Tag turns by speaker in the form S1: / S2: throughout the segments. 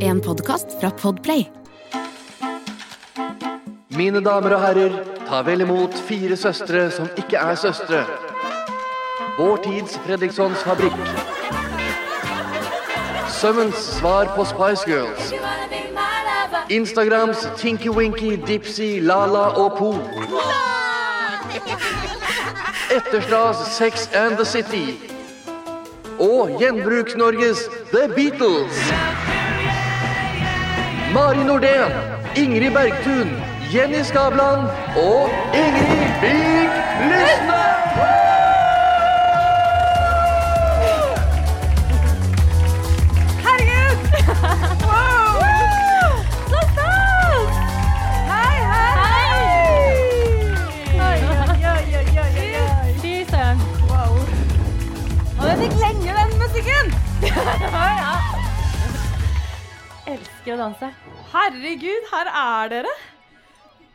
S1: En podkast fra Podplay.
S2: Mine damer og herrer, ta vel imot fire søstre som ikke er søstre. Vår tids Fredrikssons fabrikk. Sømmens svar på Spice Girls. Instagrams Tinky Winky, Dipsy, Lala og Po. Etterstas Sex and the City. Og Gjenbruks-Norges The Beatles. Mari Nordén, Ingrid Bergtun, Jenny Skavlan og Ingrid Vik Lysne!
S3: Og gikk lenge den musikken! ja. Elsker å danse. Herregud, her er dere.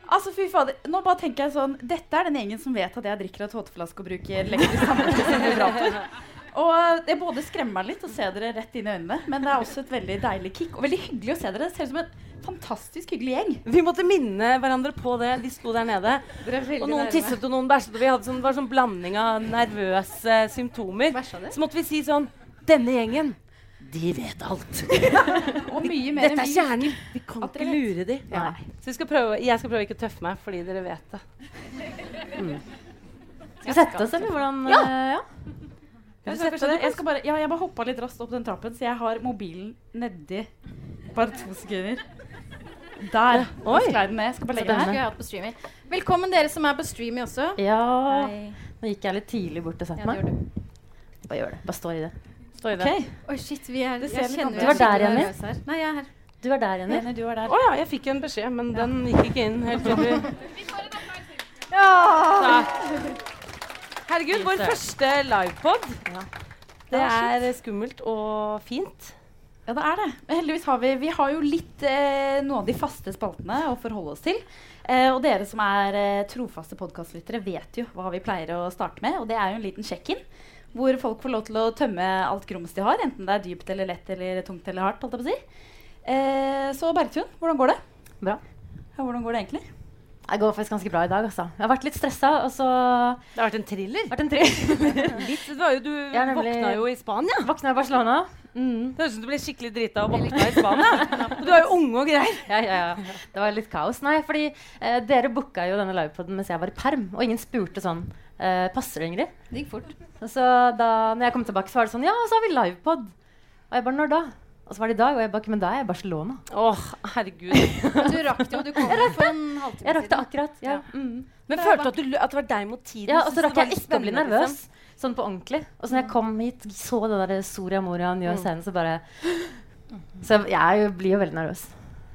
S3: Altså, fy fader. Nå bare tenker jeg sånn Dette er den gjengen som vet at jeg drikker av tåteflaske og bruker elektrisk tannbørstevibrator. Og det både skremmer meg litt å se dere rett inn i øynene, men det er også et veldig deilig kick. Og veldig hyggelig å se dere. Det ser ut som en fantastisk hyggelig gjeng.
S4: Vi måtte minne hverandre på det. De sto der nede. Og noen tisset og noen bæsjet. Og vi hadde sånn, det var sånn blanding av nervøse symptomer. Så måtte vi si sånn Denne gjengen, de vet alt.
S3: Og mye mer
S4: Dette er kjernen. Vi kan ikke lure de.
S3: Nei.
S4: Så vi skal prøve, jeg skal prøve ikke å tøffe meg fordi dere vet det. Mm.
S3: Skal vi sette oss, eller hvordan?
S4: Ja.
S3: Uh, ja. Jeg skal, jeg skal bare, ja, jeg bare hoppa litt raskt opp den trappen, så jeg har mobilen nedi bare to sekunder. Der.
S4: Oi.
S3: Jeg ned. Jeg skal bare legge den her.
S5: Velkommen dere som er på Streamy også.
S3: Ja.
S5: Hei.
S3: Nå gikk jeg litt tidlig bort og
S5: Ja,
S3: satte
S5: det
S3: meg. Bare gjør det. Bare stå i det.
S4: Stå i det.
S3: Okay.
S5: Oi, shit, vi er
S3: Det
S5: jeg kjenner vi er.
S3: Du var der, Jenny.
S5: Nei, jeg er her.
S3: Du er der, Jenny. Jenny, du der.
S4: Å ja, jeg fikk en beskjed, men den gikk ikke inn helt tydelig.
S3: Ja.
S4: Herregud, vår første livepod. Det
S3: Ja,
S4: er skummelt og fint.
S3: Ja, det er det. Men Heldigvis har vi, vi har jo litt eh, noen av de faste spaltene å forholde oss til. Eh, og dere som er eh, trofaste podkastlyttere, vet jo hva vi pleier å starte med. Og det er jo en liten sjekk-in. Hvor folk får lov til å tømme alt grums de har. Enten det er dypt eller lett eller tungt eller hardt. Holdt jeg på å si. Eh, så Bergtun, hvordan går det?
S6: Bra.
S3: Ja, hvordan går det egentlig?
S6: Det går faktisk ganske bra i dag. Altså. Jeg har vært litt stressa. Og så
S4: Det har vært en thriller.
S6: vært en thriller.
S4: Litt, det var jo, du
S6: Ja, nemlig.
S4: våkna jo i Spania.
S6: Våkna i Barcelona. Mm.
S4: Det høres ut som du ble skikkelig drita og våkna i Spania. Du er jo unge og greier.
S6: Ja, ja, ja. Det var litt kaos. Nei, fordi eh, dere booka jo denne livepoden mens jeg var i perm, og ingen spurte sånn eh, Passer det, Ingrid?
S5: Det gikk fort.
S6: Så da når jeg kom tilbake, så var det sånn Ja, så har vi livepod. Og jeg bare Når da? Og så var det i dag, og jeg bare Men da er jeg i Barcelona.
S4: Åh, herregud.
S5: Du rakk det jo. Du kom for en halvtime
S6: Jeg rakk det akkurat. Ja. Mm.
S4: Men følte du at, du, at det var deg mot tiden?
S6: Ja, og så rakk jeg ikke å bli nervøs.
S4: liksom?
S6: Sånn på ordentlig. Og så når jeg kom hit, så det der Soria Moria nye scenen, så bare Så jeg blir jo veldig nervøs.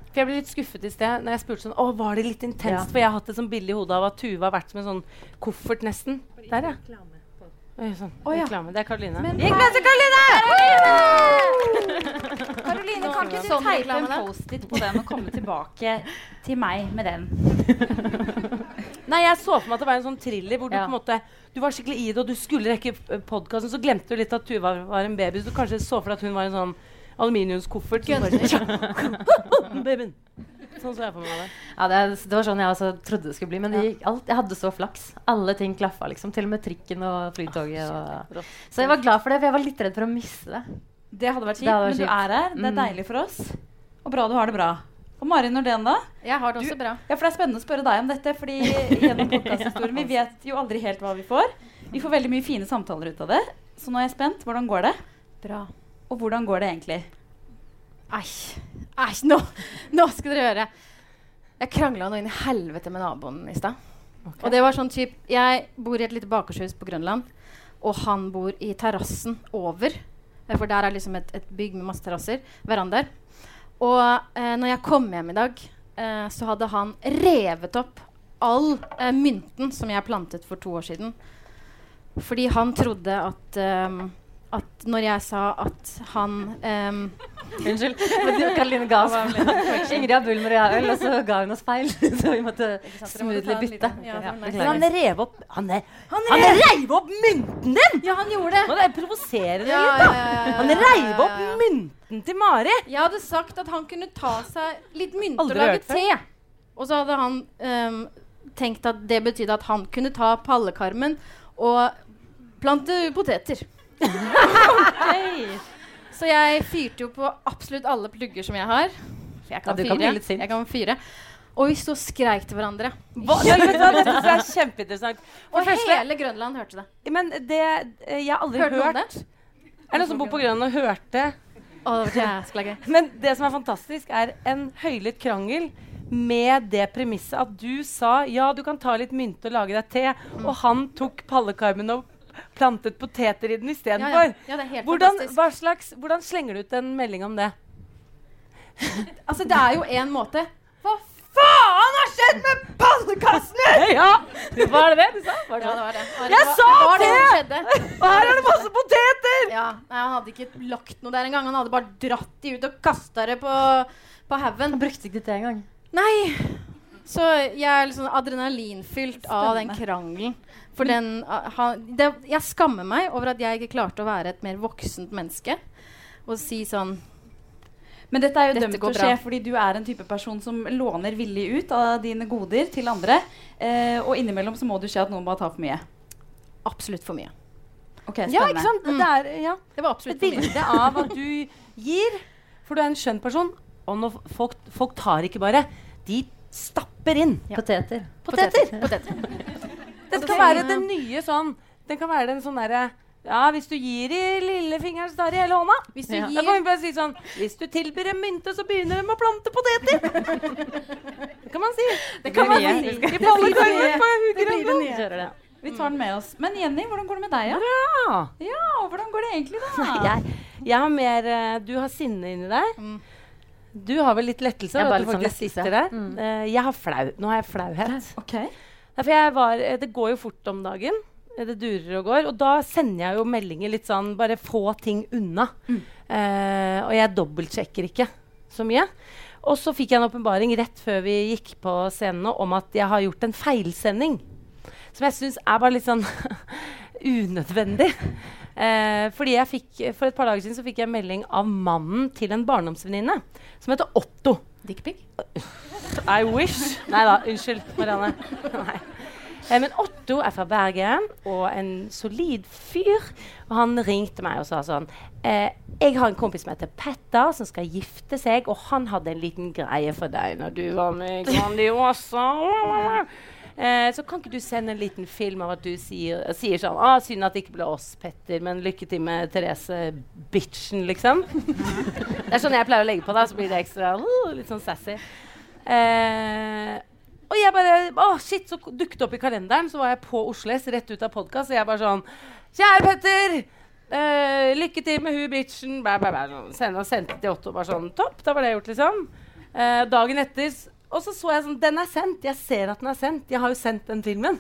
S4: For jeg ble litt skuffet i sted når jeg spurte sånn Å, var det litt intenst?
S6: Ja.
S4: For jeg har hatt et sånn bilde i hodet av at Tuva har vært som en sånn koffert, nesten. Der, ja. Oi, sånn.
S3: Å, ja.
S4: Reklame. Det er Karoline. Med til Karoline!
S3: Karoline, kan ikke du
S5: Sånn
S3: teipe en? Post-It på den og komme tilbake til meg med den?
S4: Nei, jeg så for meg at det var en sånn thriller hvor du
S6: Ja.
S4: på en måte Du var skikkelig i det, og du skulle rekke podkasten, så glemte du litt at Tuva var en baby, så du kanskje så for deg at hun var en sånn aluminiumskoffert. som Babyen. Sånn så jeg på meg det.
S6: Ja, det, det var sånn jeg også trodde det skulle bli. Men det gikk alt, jeg hadde så flaks. Alle ting klaffa, liksom. Til og med trikken og flytoget. Og, så jeg var glad for det, for jeg var litt redd for å miste det.
S3: Det hadde vært kjipt, men du er her. Det er
S6: Mm.
S3: deilig for oss. Og bra du har det bra. Og Mari Nordén, da?
S5: Jeg har det
S3: Du-
S5: også bra.
S3: Ja, for Det er spennende å spørre deg om dette. fordi gjennom podkasthistorien, Vi vet jo aldri helt hva vi får. Vi får veldig mye fine samtaler ut av det. Så nå er jeg spent. Hvordan går det?
S5: Bra.
S3: Og hvordan går det egentlig?
S5: Æsj. Æsj, nå, nå skal dere høre. Jeg krangla noe inn i helvete med naboen i stad. Og det var sånn typ Jeg bor i et lite bakershus på Grønland, og han bor i terrassen over. Eh, For der er liksom et, et bygg med masse terrasser. Verandaer. Og eh, når jeg kom hjem i dag, eh, så hadde han revet opp all eh, mynten som jeg plantet for to år siden. Fordi han trodde at ehm, at når jeg sa at han um,
S6: Unnskyld. Karoline ga oss Ingrid har Bulmer og jeg øl, og så ga hun oss feil. Så vi måtte smoothly bytte.
S5: Ja.
S6: Men han rev opp Han, er, han,
S5: Han
S6: reiv opp mynten din!
S5: Ja, han gjorde det!
S6: Det er provoserende
S5: Ja,
S6: litt,
S5: ja,
S6: da.
S5: ja, ja,
S6: Han
S5: rev
S6: reiv opp
S5: ja, ja.
S6: mynten til Mari.
S5: Jeg hadde sagt at han kunne ta seg litt mynt og lage te. Og så hadde han um, tenkt at det betydde at han kunne ta pallekarmen og plante poteter. Så jeg fyrte jo på absolutt alle plugger som jeg har. For jeg
S6: Ja,
S5: kan
S6: du kan bli
S5: fyre.
S6: sint.
S5: jeg kan fyre. Og vi sto og skreik til hverandre.
S4: Hva? Ja, vet hva? Dette er kjempeinteressant.
S5: Og
S4: første,
S5: hele Grønland hørte det.
S4: men det Jeg har aldri
S5: Hørte
S4: hørt
S5: det?
S4: Er det noen som bor på Grønland og hørte
S5: Oh, det.
S4: Men det som er fantastisk, er en høylytt krangel med det premisset at du sa ja, du kan ta litt mynte og lage deg te, og han tok pallekarmen og plantet poteter i den istedenfor.
S5: ja. ja, det
S4: Hvordan, slags, hvordan slenger du ut en melding om det?
S5: Altså, det er jo én måte. Hva
S4: Faen har skjedd med pannekassene?! ja! Var det det du sa? Var det
S5: Ja,
S4: det?
S5: det var det.
S4: Jeg
S5: var,
S4: sa
S5: det! Var det!
S4: Og her er det masse poteter!
S5: Ja, nei, Han hadde ikke lagt noe der engang. Han hadde bare dratt de ut og kasta det på, på haugen.
S6: Brukte ikke det engang.
S5: Nei! Så jeg er liksom adrenalinfylt adrenalinfylt av den krangelen. For den ha, det, Jeg skammer meg over at jeg ikke klarte å være et mer voksent menneske. Og si sånn
S3: Men dette er jo
S5: Dette
S3: dømt til å skje
S5: bra.
S3: fordi du er en type person som låner villig ut av dine goder til andre. Eh, og innimellom så må du se at noen bare tar for mye.
S5: absolutt for mye.
S3: Ok,
S4: Ja,
S3: spennende.
S4: ikke sant? Det er, ja.
S5: Det var
S4: Et
S5: absolutt for mye.
S4: bilde av at du gir, for du er en skjønn person. Og når folk, folk tar ikke bare, de stapper inn.
S6: Poteter.
S4: Poteter!
S5: Poteter.
S4: Det kan være den nye sånn Den kan være den sånn derre Ja, hvis du gir i lillefingeren, så tar de hele hånda.
S5: Hvis du
S4: ja.
S5: gir
S4: kan vi bare si sånn Hvis du tilbyr en mynte, så begynner de med å plante poteter. det kan man si. Det
S6: kan man si.
S4: I pallekorven på Grønland.
S3: Vi tar den med oss. Men Jenny, hvordan går det med deg? Ja?
S4: Ja.
S3: ja, hvordan går det egentlig, da?
S4: Jeg, jeg har mer eh, Du har sinne inni deg.
S5: Mm.
S4: Du har vel litt lettelse over at du faktisk
S6: sånn
S4: sitter der. Eh, jeg har flau. Nå har jeg flauhet. Okay. Jeg var, eh, det går jo fort om dagen. Eh, Det durer og går. Og da sender jeg jo meldinger litt sånn Bare få ting unna. Eh, og jeg dobbeltsjekker ikke så mye. Og så fikk jeg en åpenbaring rett før vi gikk på scenen om at jeg har gjort en feilsending. Som jeg syns er bare litt sånn unødvendig. Eh, fordi jeg fikk, For et par dager siden så fikk jeg melding av mannen til en barndomsvenninne som heter Otto.
S5: Dickpic?
S4: I wish. Nei da, unnskyld, Marianne. Nei. Eh, men Otto er fra Bergen og en solid fyr. Og han ringte meg og sa sånn eh, Jeg har en kompis som heter Petter, som skal gifte seg, og han hadde en liten greie for deg når du var med i Grandiosa. Eh, så kan ikke du sende en liten film av at du sier, sier sånn ah, 'Synd at det ikke ble oss, Petter, men lykke til med Therese Bitchen', liksom. det er sånn jeg pleier å legge på, da, så blir det ekstra uh, litt sånn sassy. Eh, og jeg bare Å, shit, så dukket det opp i kalenderen. Så var jeg på Oslo S rett ut av podkast. Og jeg bare sånn Kjære Petter! eh, lykke til med hun bitchen. Bæ, bæ, bæ. Sendte, og sendte til Otto bare sånn Topp. Da var det gjort, liksom. Eh, dagen etter Og så så jeg sånn Den er sendt. Jeg ser at den er sendt. Jeg har jo sendt den filmen.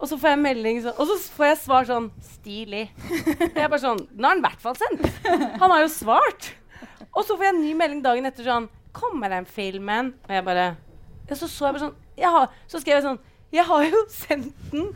S4: Og så får jeg melding sånn Og så får jeg svar sånn Stilig. Jeg bare sånn Den har den i hvert fall sendt. Han har jo svart. Og så får jeg en ny melding dagen etter sånn Kommer den filmen? Og jeg bare ja, Så så jeg bare sånn jeg har, Så skrev jeg sånn Jeg har jo sendt den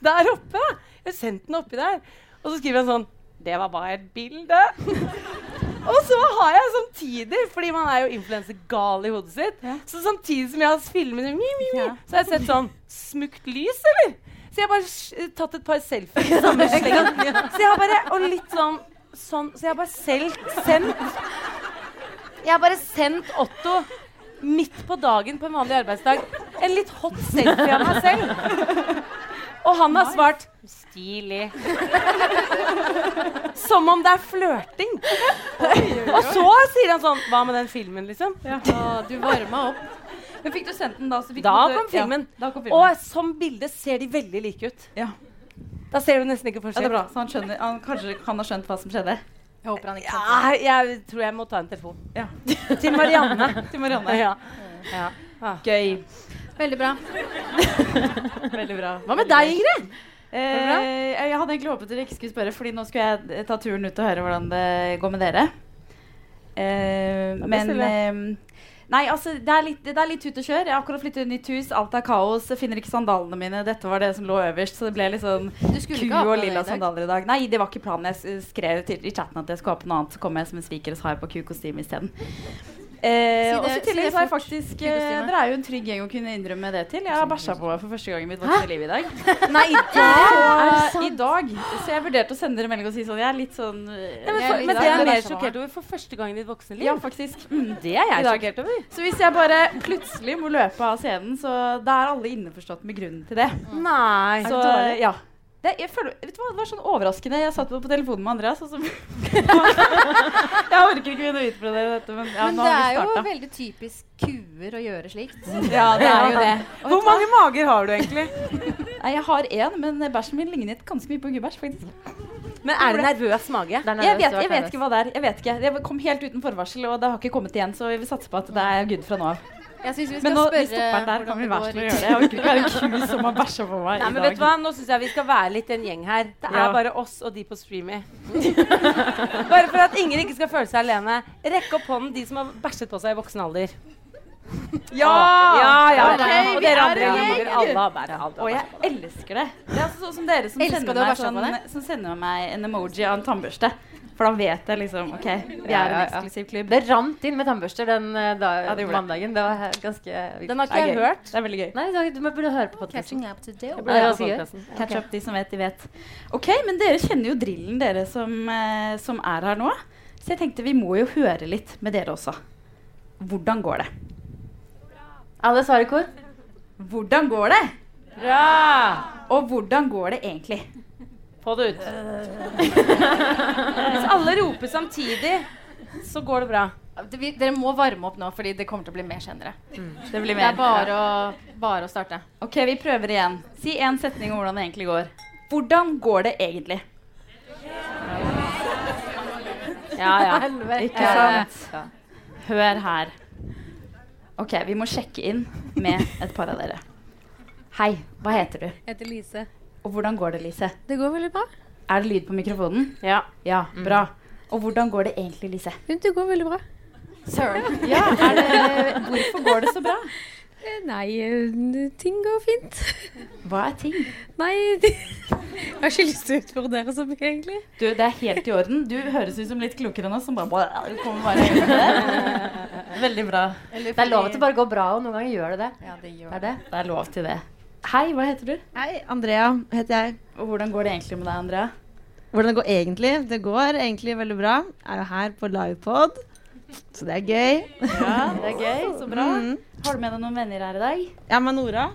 S4: der oppe. Jeg har sendt den oppi der. Og så skriver jeg sånn Det var bare et bilde. Og så har jeg samtidig, fordi man er jo influensegal i hodet sitt, så samtidig som jeg har filmet mi, mi, mi, så har jeg sett sånn Smukt lys, eller? Så jeg har bare tatt et par selfies i samme slengen. Så jeg har bare Og litt sånn sånn Så jeg har bare selv sendt Jeg har bare sendt Otto midt på dagen på en vanlig arbeidsdag en litt hot selfie av meg selv. Og han har svart 'stilig'. Som om det er flørting. Og så sier han sånn 'Hva med den filmen', liksom?
S5: Ja, du varma opp.
S3: Men fikk du sendt den da? Så fikk
S4: Da
S3: du-
S4: kom filmen.
S3: Ja, da kom filmen.
S4: Og som bilde ser de veldig like ut.
S3: ja.
S4: Da ser du nesten ikke
S3: ja, det er
S4: forskjell.
S3: bra. Så han skjønner Han kanskje kan ha skjønt hva som skjedde.
S5: Jeg håper han ikke
S4: Ja, jeg tror jeg må ta en telefon.
S3: Ja.
S4: Til Marianne.
S3: Til Marianne.
S4: Ja. Ja. Ah.
S3: Gøy.
S5: Veldig bra.
S3: Veldig bra.
S4: Hva med deg, Ingrid?
S3: Eh, jeg hadde egentlig håpet dere ikke skulle spørre, Fordi nå skulle jeg ta turen ut og høre hvordan det går med dere. Eh, men eh, Nei, altså, det er, litt, det er litt tut og kjør. Jeg har akkurat flyttet nytt hus. Alt er kaos. Jeg finner ikke sandalene mine. Dette var det som lå øverst. Så det ble litt sånn ku og lilla sandaler i dag. Nei, det var ikke planen. Jeg skrev til, i chatten at jeg skulle ha på noe annet. Så kom jeg som en sviker og så har jeg på kukostyme isteden. Eh, og i tillegg har jeg faktisk eh, Dere er jo en trygg gjeng å kunne innrømme det til. Jeg har bæsja på meg for første gang i mitt voksne liv i dag.
S4: Nei, i dag?
S3: I dag. Så jeg vurderte å sende dere melding og si sånn Jeg er litt sånn eh,
S4: Ja, men, for, men det er
S5: sånn-
S4: jeg mer sjokkert over for første gang i ditt voksne liv.
S3: Ja, faktisk. Mm.
S4: Det er jeg sjokkert over.
S3: Så hvis jeg bare plutselig må løpe av scenen, så da er alle innforstått med grunnen til det.
S4: Nei.
S3: Så ja. Det, jeg føler, vet du hva, det var sånn overraskende. Jeg satt på, på telefonen med Andreas. Og så jeg orker ikke begynne å utbrodere dette, men ja,
S5: Men
S3: nå
S5: det
S3: har
S5: er jo veldig typisk kuer å gjøre slikt.
S3: Ja, det er jo det. Og
S4: Hvor mange mager har du egentlig?
S3: Nei, jeg har én, men bæsjen min lignet ganske mye på gubbæsj, faktisk.
S4: Men er det nervøs mage?
S6: Det er
S3: Jeg vet, jeg vet ikke hva det er. Jeg vet ikke. Det kom helt uten forvarsel, og det har ikke kommet igjen, så vi vil satse på at det er good fra nå av.
S5: Jeg synes vi skal
S3: Men nå, vi
S5: spørre
S3: stopper der. Kan vi være så gjøre det? Jeg orker ikke være en ku som har bæsja på meg
S4: Nei,
S3: i
S4: men vet du hva? Nå syns jeg vi skal være litt en gjeng her. Det er
S3: Ja.
S4: bare oss og de på Streamy. bare for at ingen ikke skal føle seg alene. Rekk opp hånden de som har bæsjet på seg i voksen alder. Ja! ja, ja.
S3: Okay,
S4: og dere
S3: er
S4: andre
S3: gjeng.
S4: Alle har har
S3: Og jeg elsker det. Det er altså sånn som dere som sender, meg sånn, som sender meg en emoji av en tannbørste. For da vet jeg liksom OK, vi er en
S6: ja, ja.
S3: eksklusiv klubb.
S6: Det rant inn med tannbørster den eh, da,
S3: Ja, det
S6: mandagen. Det var ganske.
S4: Den har ikke jeg
S3: gøy.
S4: hørt.
S3: Det er veldig gøy.
S6: Nei, du- burde høre på podkasten.
S3: Catch up de som vet, de vet. OK, men dere kjenner jo drillen, dere som, eh, som er her nå. Så jeg tenkte vi må jo høre litt med dere også. Hvordan går det?
S6: Alle svarer i kor?
S3: Hvordan går det?
S4: Bra!
S3: Og hvordan går det egentlig?
S4: Få det ut. Hvis alle roper samtidig, så går det bra.
S5: Vi- Dere må varme opp nå, fordi det kommer til å bli mer senere.
S3: Det blir
S5: Det er bare å, bare å starte.
S3: OK, vi prøver igjen. Si én setning om hvordan det egentlig går. Hvordan går det egentlig?
S4: Ja, ja.
S3: Ikke sant? Hør her. OK, vi må sjekke inn med et par av dere. Hei, hva heter du?
S7: Jeg heter Lise.
S3: Og hvordan går det, Lise?
S7: Det går veldig bra.
S3: Er det lyd på mikrofonen?
S4: ja.
S3: Ja, bra. Og hvordan går det egentlig, Lise?
S7: Det går veldig bra.
S5: Søren.
S3: Ja, er det, Hvorfor går det så bra?
S7: Eh, Nei, eh, ting går fint.
S3: Hva er ting?
S7: Nei, jeg har ikke lyst til å utfordre så mye, egentlig.
S3: Du, det er helt i orden. Du høres ut som litt klokere enn oss. Som bare, bare, kommer bare inn. Veldig bra.
S6: Det er lov til bare å gå bra, og noen ganger gjør det det.
S5: Ja, det gjør
S6: Det er det.
S3: Det er lov til det. Hei, hva heter du?
S8: Hei, Andrea heter jeg.
S3: Og hvordan går det egentlig med deg, Andrea?
S8: Hvordan det går egentlig? Det går egentlig veldig bra. Jeg er jo her på livepod, så det er gøy.
S3: Ja, det er gøy. Så bra.
S8: Mm.
S3: Har du med deg noen venner her i dag?
S8: Er med Nora.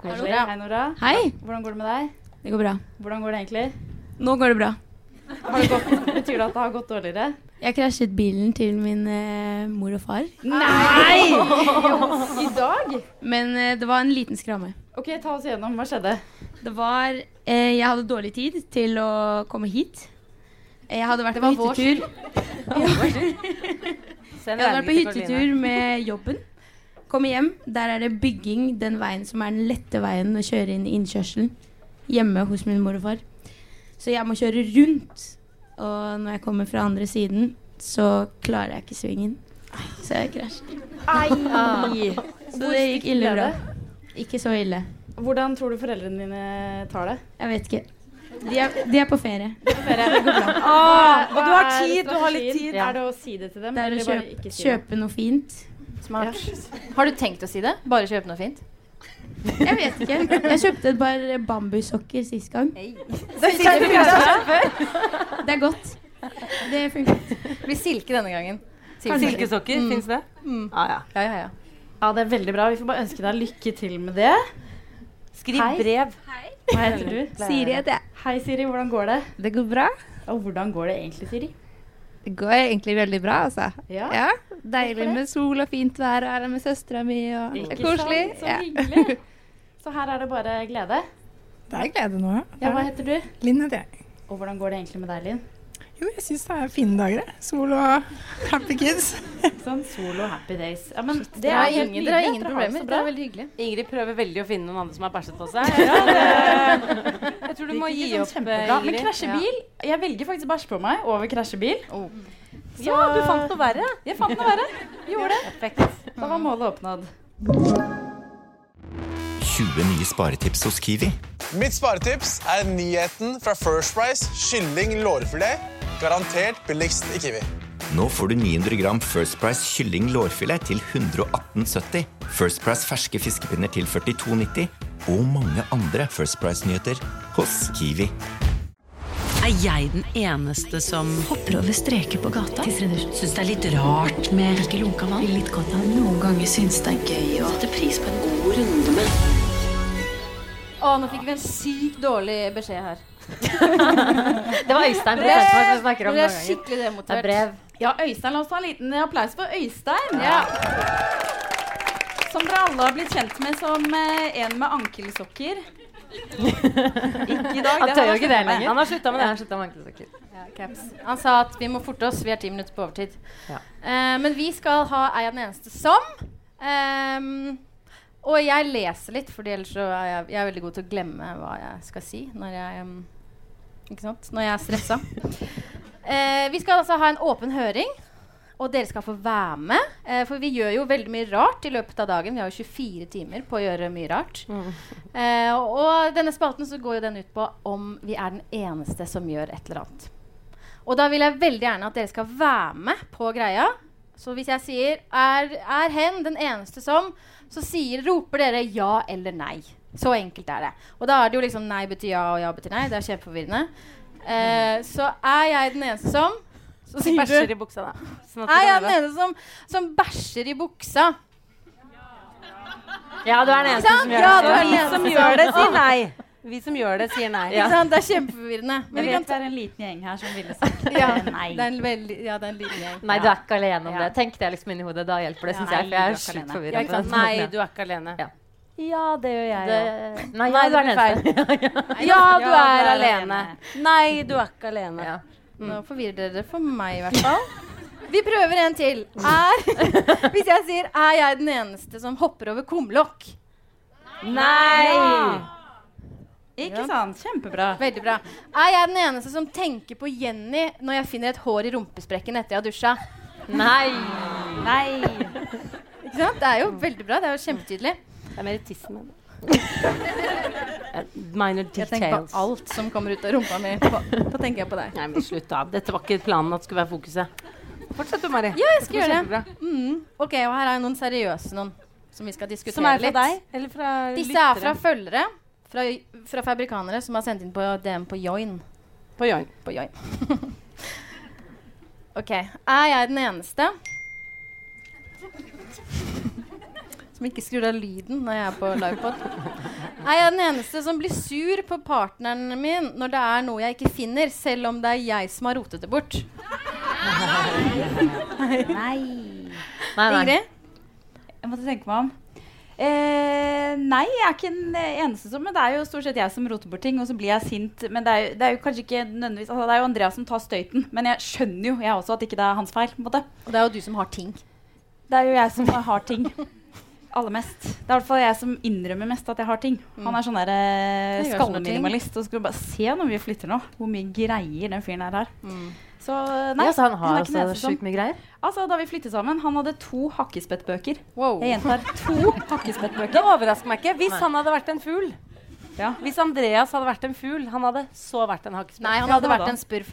S3: Koselig. Hei, Nora.
S7: Hei,
S3: Hvordan går det med deg?
S7: det går bra.
S3: Hvordan går det egentlig?
S7: Nå går det bra.
S3: Har det gått, betyr det at det har gått dårligere?
S7: Jeg krasjet bilen til min eh, mor og far.
S3: Nei! I dag?
S7: Men eh, det var en liten skramme.
S3: OK, ta oss igjennom. Hva skjedde?
S7: Det var eh, Jeg hadde dårlig tid til å komme hit. Jeg hadde vært på hyttetur. Jeg hadde vært på hyttetur med jobben. Kommer hjem, der er det bygging den veien som er den lette veien å kjøre inn i innkjørselen. Hjemme hos min mor og far. Så jeg må kjøre rundt. Og når jeg kommer fra andre siden, så klarer jeg ikke svingen. Så jeg krasjer. Så det gikk ille bra. Ikke så ille.
S3: Hvordan tror du foreldrene dine tar det?
S7: Jeg vet ikke. De er, de er på ferie.
S4: Ah, og du har
S3: er
S4: tid, du har litt
S3: tid.
S4: tid.
S3: Er det å si det til dem?
S7: Det er å
S3: eller
S7: kjøpe,
S3: si
S7: kjøpe noe fint.
S5: Smart. Har du tenkt å si det? Bare kjøpe noe fint?
S7: Jeg vet ikke. Jeg kjøpte et par bambussokker sist gang.
S5: Det
S7: Det er godt. Det funket.
S5: blir silke denne gangen.
S4: Silkesokker,
S5: Mm.
S4: fins det?
S5: Mm.
S4: Ah, ja.
S5: Ja, ja, ja.
S3: Ja, det er veldig bra. Vi får bare ønske deg lykke til med det.
S4: Skriv
S3: Hei.
S4: brev.
S3: Hva heter du?
S7: Siri heter jeg.
S3: Hei, Siri. Hvordan går det?
S9: Det går bra.
S3: Og hvordan går det egentlig, Siri?
S9: Det går egentlig veldig bra, altså.
S3: Ja.
S9: Ja, Deilig med sol og fint vær og her med søstera mi. Og er
S3: Ikke
S9: koselig.
S3: sant? Så
S9: Ja.
S3: hyggelig. Så her er det bare glede.
S10: Det er glede nå,
S3: ja. Ja, hva heter du?
S10: Linn heter jeg.
S3: Og hvordan går det egentlig med deg, Linn?
S10: Jo, jeg syns det er fine dager. jeg. Sol og happy kids.
S3: Sånn sol og happy days. Ja, men det er
S5: ingen, dere har ingen problemer. Det er veldig hyggelig.
S4: Ingrid prøver veldig å finne noen andre som har bæsjet på seg. Ja, det, jeg tror du må gi
S3: gikk
S4: opp,
S3: sånn kjempebra. Men krasjebil
S4: Ja.
S3: Jeg velger faktisk bæsj på meg over krasjebil. Oh. Så-
S4: Ja, du fant noe verre.
S3: Jeg fant noe verre. Gjorde det. Da var målet oppnådd.
S11: 20 nye sparetips hos Kiwi.
S12: Mitt sparetips er nyheten fra First Price kylling lårfilet. Garantert billigst i Kiwi.
S11: Nå får du 900 gram First Price kylling lårfilet til 118,70. First Price ferske fiskepinner til 42,90. Og mange andre First Price-nyheter hos Kiwi.
S13: Er jeg den eneste som hopper over streker på gata? Syns det er litt rart med ikke lunka vann? Litt godt av Noen ganger syns det er gøy å sette pris på en god runde med
S5: Å, nå fikk vi en sykt dårlig beskjed her.
S6: Det var Øystein på Tønsberg som snakker om
S5: det. er skikkelig demotivert.
S6: Det er brev.
S3: Ja, Øystein, la oss ta en liten applaus for Øystein.
S5: Ja.
S3: Som dere alle har blitt kjent med som eh, en med ankelsokker. ikke i dag.
S6: Han tør
S3: har
S6: jo ikke det lenger. Han har slutta med det. Han slutta med ankelsokker.
S5: Ja, caps. Han sa at vi må forte oss, vi er ti minutter på overtid.
S6: Ja.
S5: Eh, men vi skal ha Ei av den eneste som? Um, og jeg leser litt, for ellers så er jeg, jeg er veldig god til å glemme hva jeg skal si når jeg, em, ikke sant? Når jeg er stressa. Eh, vi skal altså ha en åpen høring. Og dere skal få være med. Eh, for vi gjør jo veldig mye rart i løpet av dagen. Vi har jo 24 timer på å gjøre mye rart. Eh, og denne spalten så går jo den ut på om vi er den eneste som gjør et eller annet. Og da vil jeg veldig gjerne at dere skal være med på greia. Så hvis jeg sier er, er hen den eneste som, så sier, roper dere ja eller nei. Så enkelt er det. Og da er det jo liksom nei betyr ja, og ja betyr nei. Det er kjempeforvirrende. Eh, så er jeg den eneste som Som
S4: Bæsjer i buksa, da. Sånn at
S5: Er jeg den eneste som, som bæsjer i buksa?
S6: Ja, du er den eneste som gjør
S5: Ja,
S6: det.
S4: Vi som gjør det, sier nei. Vi som gjør det, sier nei.
S5: Ja. Det er kjempeforvirrende.
S3: Men
S5: kan
S3: vet det er en liten gjeng her som ville sagt
S5: ja,
S3: nei.
S5: Det er en veldig, ja, det er en liten gjeng.
S6: Nei, du er ikke alene om
S3: Ja.
S6: det. Tenk det liksom inni hodet. Da hjelper det, syns jeg. For jeg
S3: er
S6: er sjukt forvirra.
S4: Ja. Nei, du er ikke alene.
S6: Ja.
S4: Ja, det gjør jeg òg.
S6: nei, nei, du er den eneste.
S4: Ja, du er alene. Nei, du er ikke alene.
S6: Ja.
S5: Nå forvirrer dere for meg, i hvert fall. Vi prøver en til. Er, hvis jeg sier 'er jeg den eneste som hopper over kumlokk'?
S4: Nei!
S3: Ikke sant? Kjempebra.
S5: Veldig bra. Er jeg den eneste som tenker på Jenny når jeg finner et hår i rumpesprekken etter jeg har dusja?
S6: Nei!
S3: Nei.
S5: Ikke sant? Det er jo veldig bra. Det er jo kjempetydelig.
S4: Det er mer med Minor
S5: Jeg tenker på alt som kommer ut av rumpa mi. Da tenker jeg på deg.
S4: Nei, men slutt av. Dette var ikke planen at skulle være fokuset. Fortsett du, Mari.
S5: Ja, jeg skal gjøre det. Mm. Ok, og her er noen seriøse noen som vi skal diskutere litt.
S4: Som er fra
S5: litt.
S4: deg, eller fra
S5: Disse
S4: lyttere?
S5: er fra følgere. Fra, fra fabrikanere som har sendt inn på DM på Join.
S4: På Join.
S5: På Join. ok. Er jeg den eneste som ikke skrur av lyden når jeg er på livepod? Er jeg den eneste som blir sur på partneren min når det er noe jeg ikke finner, selv om det er jeg som har rotet det bort?
S3: Nei.
S6: Nei, nei.
S5: Ingrid?
S3: Jeg måtte tenke meg om. Eh, nei, jeg er ikke den eneste som Men det er jo stort sett jeg som roter bort ting, og så blir jeg sint. Men det er jo, det er jo kanskje ikke nødvendigvis altså, Det er jo Andreas som tar støyten, men jeg skjønner jo jeg også at ikke det er hans feil. på en måte.
S5: Og det er jo du som har ting.
S3: Det er jo jeg som har ting. Aller mest. Det er i hvert fall jeg som innrømmer mest at jeg har ting. Han er sånn der eh, skalleminimalist. Og skal bare se når vi flytter nå, hvor mye greier den fyren her har. Så nei,
S6: Ja, så han
S3: er
S6: har altså sjukt mye greier?
S3: Altså, Da vi flyttet sammen, han hadde to hakkespettbøker.
S5: Wow.
S3: Jeg gjentar to hakkespettbøker.
S4: Det overrasker meg ikke. Hvis han hadde vært en fugl
S3: Ja.
S4: Hvis Andreas hadde vært en fugl, han hadde så vært en hakkespett.
S5: Nei, han hadde vært en spurv.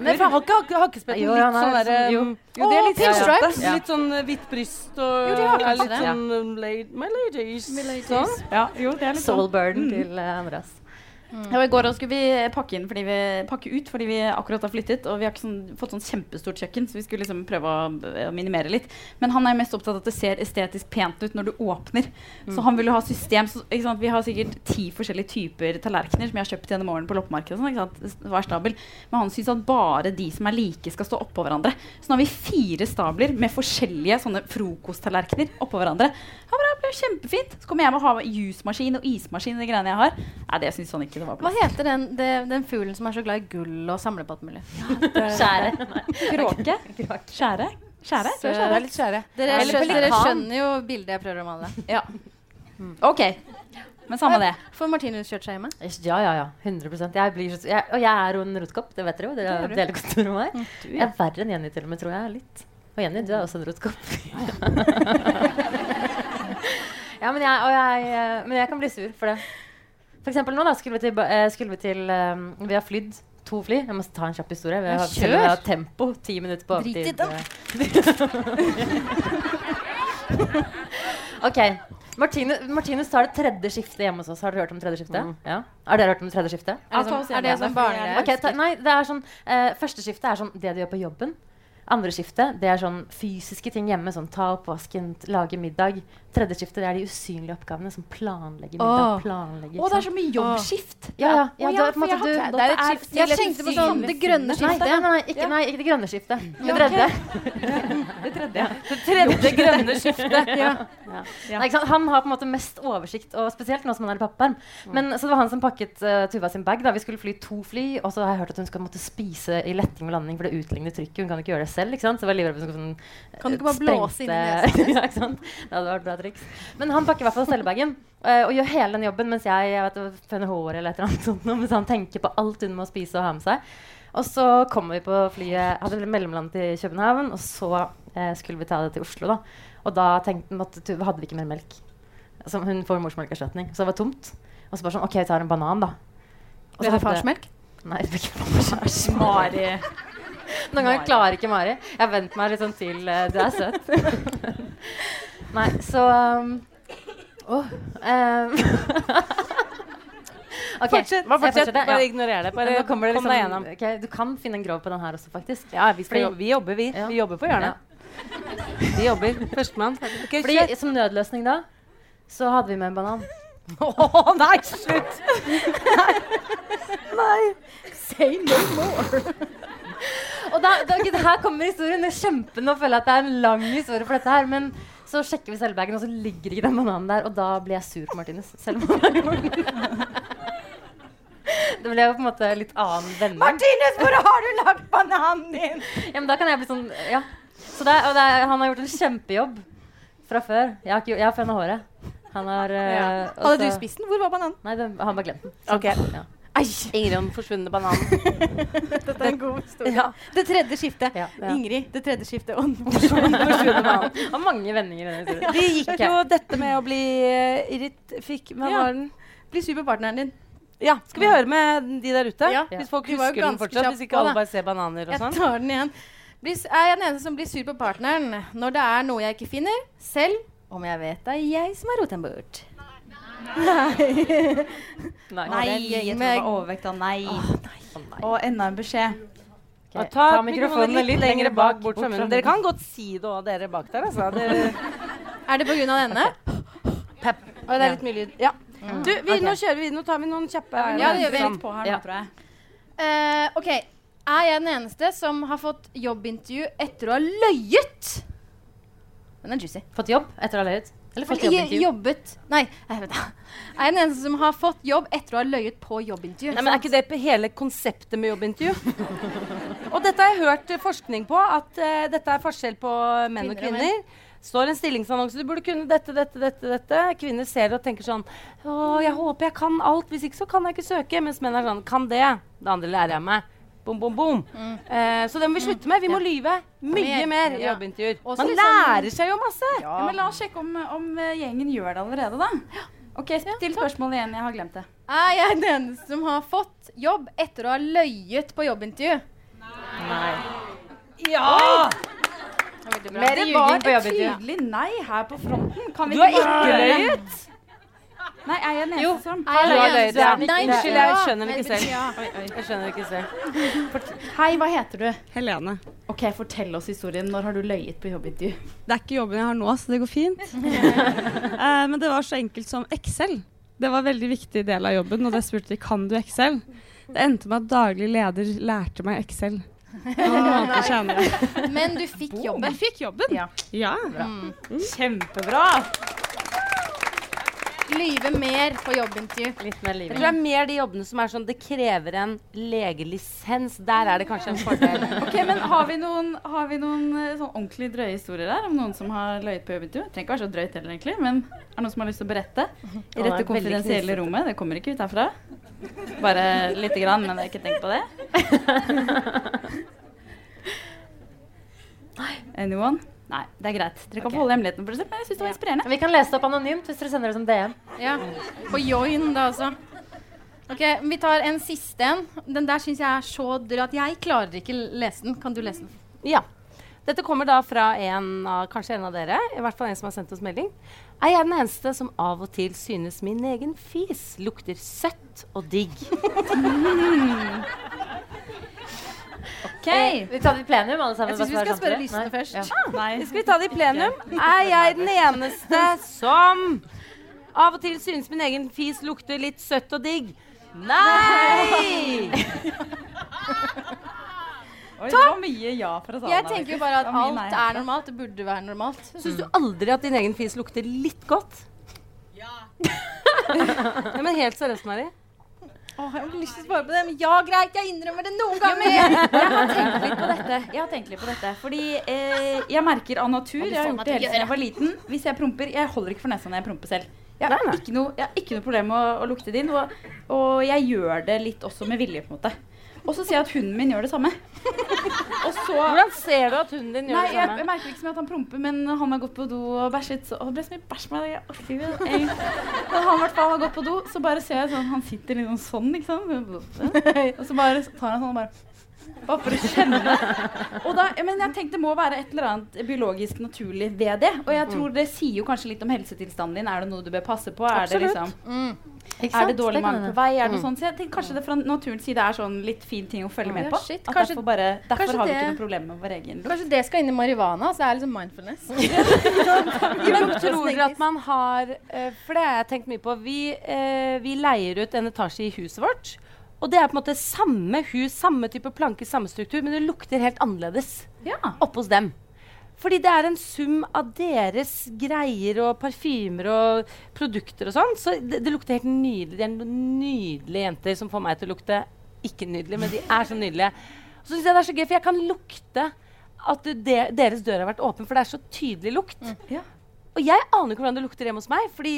S4: Men faen, har ikke hakke- hakkespetten
S6: Jo,
S4: litt
S6: han er
S4: sånn
S6: sånn-
S4: derre
S6: jo.
S4: Jo, det er litt
S5: pinstripes.
S4: sånn, litt sånn eh, hvitt bryst og
S5: Jo,
S4: er litt sånn um, My ladies.
S5: My ladies.
S4: Sånn.
S3: Ja, jo, det er litt sånn.
S6: Soulburden til uh, Andreas.
S3: Ja, og I går skulle vi pakke, fordi vi, pakke ut fordi vi akkurat har flyttet. Og vi har ikke sånn, fått sånn kjempestort kjøkken, så vi skulle liksom prøve å, å minimere litt. Men han er mest opptatt av at det ser estetisk pent ut når du åpner. Så han vil jo ha system. Så? Vi har sikkert ti forskjellige typer tallerkener som jeg har kjøpt gjennom årene på loppemarkedet. Sånn? Hver stabel. Men han syns at bare de som er like, skal stå oppå hverandre. Så nå har vi fire stabler med forskjellige sånne frokosttallerkener oppå hverandre. Han bare ble det er kjempefint. Så kommer jeg med å ha jusmaskin og ismaskin og de greiene jeg har. Nei, det syns han ikke det var
S5: Hva heter den, det, den fuglen som er så glad i gull og samler på alt mulig?
S6: Skjære.
S3: Kråke? Skjære? Skjære?
S5: Så-
S3: Det litt skjære.
S5: Dere, skjønner, dere skjønner jo bildet jeg prøver å male.
S3: Ja. OK. Men samme det.
S5: Får Martinus kjørt seg hjemme?
S6: Ja, ja, ja. 100 jeg blir, jeg, Og jeg er jo en rotkopp, det vet dere jo. Dere
S5: Det er
S6: har delt kontor med meg.
S5: Mm,
S6: Jeg er verre enn Jenny til og med, tror jeg. Litt. Og Jenny, du er også en rotkopp. ja, men jeg, og jeg, eh, men jeg kan bli sur for det. For eksempel nå da, skulle vi til, eh, skulle vi, til um, vi har flydd to fly. Jeg må ta en kjapp historie. Vi har,
S5: kjør.
S6: vi har tempo. Ti minutter på
S5: Drit i
S6: det. ok. Martine, Martinus tar det tredje skiftet hjemme hos oss. Har dere hørt om tredje skifte? Ja. Har dere hørt om det tredje skiftet?
S5: Er det sånn- er det sånn barneleir?
S6: Okay, ta, nei, det er sånn eh, Første skiftet er sånn det du gjør på jobben. Andre skiftet det er sånn fysiske ting hjemme. Sånn ta oppvasken, lage middag. Tredje skiftet det er de usynlige oppgavene. Som planlegger middag.
S5: Åh.
S6: planlegger,
S3: Å, det er så mye jobbskift.
S6: Ja, ja. Ja,
S3: ja,
S6: det
S3: for jeg har
S5: Det er et
S3: det
S5: skift. Jeg tenkte på sånn det grønne skiftet.
S6: nei, nei, ikke, nei, ikke det grønne skiftet. Det tredje.
S4: Det tredje grønne skiftet.
S6: ja. Nei, ikke sant? Han har på en måte mest oversikt, og spesielt nå som han er i pappaperm. Men Så det var han som pakket uh, Tuva sin bag. da Vi skulle fly to fly, og så har jeg hørt at hun skal måtte spise i letting og landing for det utligner trykket. Hun kan ikke gjøre det selv. ikke sant? Så det var livredd for sånn,
S5: Kan du ikke bare blåse inn i nesen?
S6: ja, ikke sant? Det hadde vært bra triks. Men han pakker i hvert fall cellebagen uh, og gjør hele den jobben mens jeg, jeg vet, føner hår eller et eller annet sånt. Mens han tenker på alt hun må spise og ha med seg. Og så kommer vi på flyet, hadde mellomland til København, og så uh, skulle vi ta det til Oslo. da. Og da tenkte Tuva hadde vi ikke mer melk. Så hun får morsmelkerstatning. Så det var tomt. Og så bare sånn OK, vi tar en banan, da. Og så hadde-
S5: farsmelk?
S6: Nei, det ble ikke farsmelk.
S3: Mari.
S6: Noen ganger klarer ikke Mari. Jeg har vent meg litt sånn til uh, Du er søt. Nei, så um, oh, um, Ok,
S4: Fortsett, bare fortsett, bare
S6: ja.
S4: ignorer det, bare kom
S6: liksom,
S4: deg gjennom.
S6: Okay, du kan finne en grov på den her også, faktisk.
S4: Ja, vi, jo- vi jobber, vi.
S6: Ja.
S4: Vi jobber på hjørnet. Vi jobber. Førstemann. Okay,
S6: Fordi. Som nødløsning da, så hadde vi med en banan.
S4: Å nei, slutt!
S5: Nei. Say no more.
S6: Og da, da, her kommer historien. Kjempe, nå føler jeg at det er en lang historie for dette her. Men så sjekker vi selvbagen, og så ligger ikke den bananen der. Og da blir jeg sur på Martinus. Selv om han har gjort. Det ble jo på en måte litt annen vending.
S4: Martinus, hvor har du lagt bananen din?
S6: Ja, men da kan jeg bli sånn Ja. Så det, og det, han har gjort en kjempejobb fra før. Jeg har, ikke, jeg har føna håret. Han har eh,
S4: Ja.
S6: og
S4: Hadde du spist den? Hvor var bananen?
S6: Nei, den, han bare glemte den. Så-
S4: Ok.
S6: Ja.
S4: Ingrid og den forsvunne bananen.
S5: Dette er en god historie.
S4: Ja.
S5: Det tredje skiftet.
S6: ja.
S5: Ingrid, det tredje skiftet. Og
S4: Forsvunne bananen.
S6: Det var mange vendinger i den historien.
S4: Det gikk
S6: Ok.
S4: jo dette med å bli uh, irrit... Fikk Hva
S5: Ja.
S4: var den?
S5: Bli sur på partneren din.
S4: Ja, Skal vi høre med de der ute?
S5: Ja.
S4: Hvis folk husker den fortsatt. Hvis ikke alle bare ser bananer og
S5: Jeg
S4: sånn.
S5: tar den igjen. Blir, er jeg den eneste som blir sur på partneren når det er noe jeg ikke finner, selv om jeg vet det er jeg som har rotet den bort? Nei.
S6: Nei.
S3: Nei, jeg tror det var overvekt av nei. Og enda en beskjed.
S4: Okay. ta, mikrofonen litt lenger bak bort fra munnen. Dere kan godt si det òg, dere bak der. Altså. Det,
S5: Er det på grunn av denne?
S4: Pep. Oi, det er litt mye lyd. Ja. Du, vi,
S5: okay.
S4: Nå kjører vi. Nå tar vi noen kjappe
S5: Ja, det gjør vi.
S4: Sånn.
S5: Litt på
S3: her nå, tror jeg.
S5: Uh, OK. Er jeg den eneste som har fått jobbintervju etter å ha løyet? Den er juicy.
S6: Fått jobb etter å ha løyet? Eller fått jobbintervju?
S5: Jobbet Nei, jeg vet. Er jeg den eneste som har fått jobb etter å ha løyet på jobbintervju?
S4: Nei, men Er ikke det på hele konseptet med jobbintervju? og dette har jeg hørt forskning på, at uh, dette er forskjell på menn og
S5: Kvinner og menn.
S4: Står en stillingsannonse. Du burde kunne dette, dette, dette. dette. Kvinner ser og tenker sånn Å, jeg håper jeg kan alt. Hvis ikke så kan jeg ikke søke. Mens menn er sånn Kan det. Det andre lærer jeg meg. Bom, bom, bom. Eh, så det må vi slutte med. Vi må lyve mye
S3: Mer,
S4: i
S3: ja.
S4: jobbintervjuer.
S3: Også
S4: Man
S3: liksom-
S4: lærer seg jo masse.
S3: Ja, men La oss sjekke om, om eh, gjengen gjør det allerede, da. Ok, Still spørsmålet igjen. Jeg har glemt det.
S5: Er jeg den eneste som har fått jobb etter å ha løyet på jobbintervju?
S6: Nei.
S4: Ja!
S6: Mer
S3: det var et tydelig nei her på fronten. Kan vi
S4: Du har ikke løyet!
S3: Nei, er jeg den
S4: Jo, har løyet. Ja.
S5: Nei,
S4: Unnskyld, jeg skjønner det ikke selv. Oi, oi, jeg skjønner det ikke selv.
S3: Hei, hva heter du?
S14: Helene.
S3: Ok, Fortell oss historien. Når har du løyet på jobbintervju?
S14: Det er ikke jobben jeg har nå, så det går fint. uh, men det var så enkelt som Excel. Det var en veldig viktig del av jobben, og det spurte de kan du Excel. Det endte med at daglig leder lærte meg Excel. Oh.
S5: Men du fikk jobben.
S14: Jeg fikk jobben.
S5: Ja.
S14: Ja.
S5: Mm.
S4: Kjempebra.
S5: Lyve mer på jobbintervju.
S6: Litt mer
S4: Jeg tror det er mer de jobbene som er sånn det krever en legelisens. Der er det kanskje en fordel.
S3: Ok, men Har vi noen, har vi noen eh, sånn ordentlig drøye historier der? Om noen som har løyet på jobbintervju? Det trenger ikke være så drøyt heller, egentlig. Men er det noen som har lyst til å berette? I
S6: det
S3: dette
S6: er
S3: konfidensielle rommet. Det kommer ikke ut herfra. Bare lite grann, men jeg har ikke tenkt på det. Anyone? Nei, det er greit. Dere kan
S5: okay.
S3: beholde hemmeligheten for dere men jeg synes det var inspirerende.
S6: Vi kan lese det opp anonymt hvis dere sender det som DM.
S5: Ja. På join, da også. Ok, Vi tar en siste en. Den der syns jeg er så drøy at jeg klarer ikke lese den. Kan du lese den?
S4: Ja. Dette kommer da fra en av, kanskje en av dere, i hvert fall en som har sendt oss melding. Er jeg den eneste som av og til synes min egen fis lukter søtt og digg? OK.
S6: Eh, vi tar det i plenum, alle sammen.
S4: Jeg syns vi skal spørre lysene
S6: Nei.
S4: først.
S6: Ja.
S4: Nei. Skal vi ta det i plenum? Er jeg den eneste som av og til synes min egen fis lukter litt søtt og digg? Nei!
S3: Oi, det var mye ja fra salen.
S5: Jeg tenker jo bare at alt er normalt. Det burde være normalt.
S4: Syns du aldri at din egen fis lukter litt godt? Ja. ja men helt seriøst, Mari.
S5: Åh, jeg har lyst til å svare på det, men ja, greit, jeg innrømmer det noen
S3: Ja,
S5: ganger.
S3: jeg, jeg har tenkt litt på dette. Jeg har tenkt litt på dette Fordi eh, jeg merker av natur Jeg har gjort det hele siden jeg var liten. Hvis jeg promper Jeg holder ikke for nesa når jeg promper selv. Jeg har ikke noe, jeg har ikke noe problem med å, å lukte det inn. Og, og jeg gjør det litt også med vilje, på en måte. Og så ser jeg at hunden min gjør det samme. Og så
S4: Hvordan ser du at hunden din gjør
S3: Nei,
S4: det
S3: jeg,
S4: samme?
S3: jeg merker ikke så mye at han promper, men han har gått på do og bæsjet. Så, og det ble så mye bæsj med det. Jeg. Jeg- Når han hvert fall har gått på do, så bare ser jeg sånn Han sitter liksom sånn, ikke sant. Og så bare tar han sånn og bare bare for å kjenne. Og da, men jeg tenkte det må være et eller annet biologisk naturlig ved det. Og jeg tror det sier jo kanskje litt om helsetilstanden din. Er det noe du bør passe på? Er det
S4: Absolutt.
S3: liksom
S6: Ikke
S3: er det dårlig
S6: mann
S3: mage på vei? Er det sånn? Så jeg tenker kanskje det fra naturens side er sånn litt fin ting å følge med på. At derfor bare, derfor har vi ikke noe problem med vår egen lukt.
S5: Kanskje det skal inn i marihuana, så er det liksom mindfulness.
S4: Men tror dere at man har eh, For det har jeg tenkt mye på. Vi, eh, vi leier ut en etasje i huset vårt. Og det er på en måte samme hus, samme type planke, samme struktur, men det lukter helt annerledes oppe hos dem. Fordi det er en sum av deres greier og parfymer og produkter og sånn. Så det, det lukter helt nydelig. De er noen nydelige jenter som får meg til å lukte ikke nydelig, men de er så nydelige. Og så synes jeg det er så gøy, for jeg kan lukte at de, deres dør har vært åpen, for det er så tydelig lukt.
S3: Ja.
S4: Og jeg aner ikke hvordan det lukter hjemme hos meg, Fordi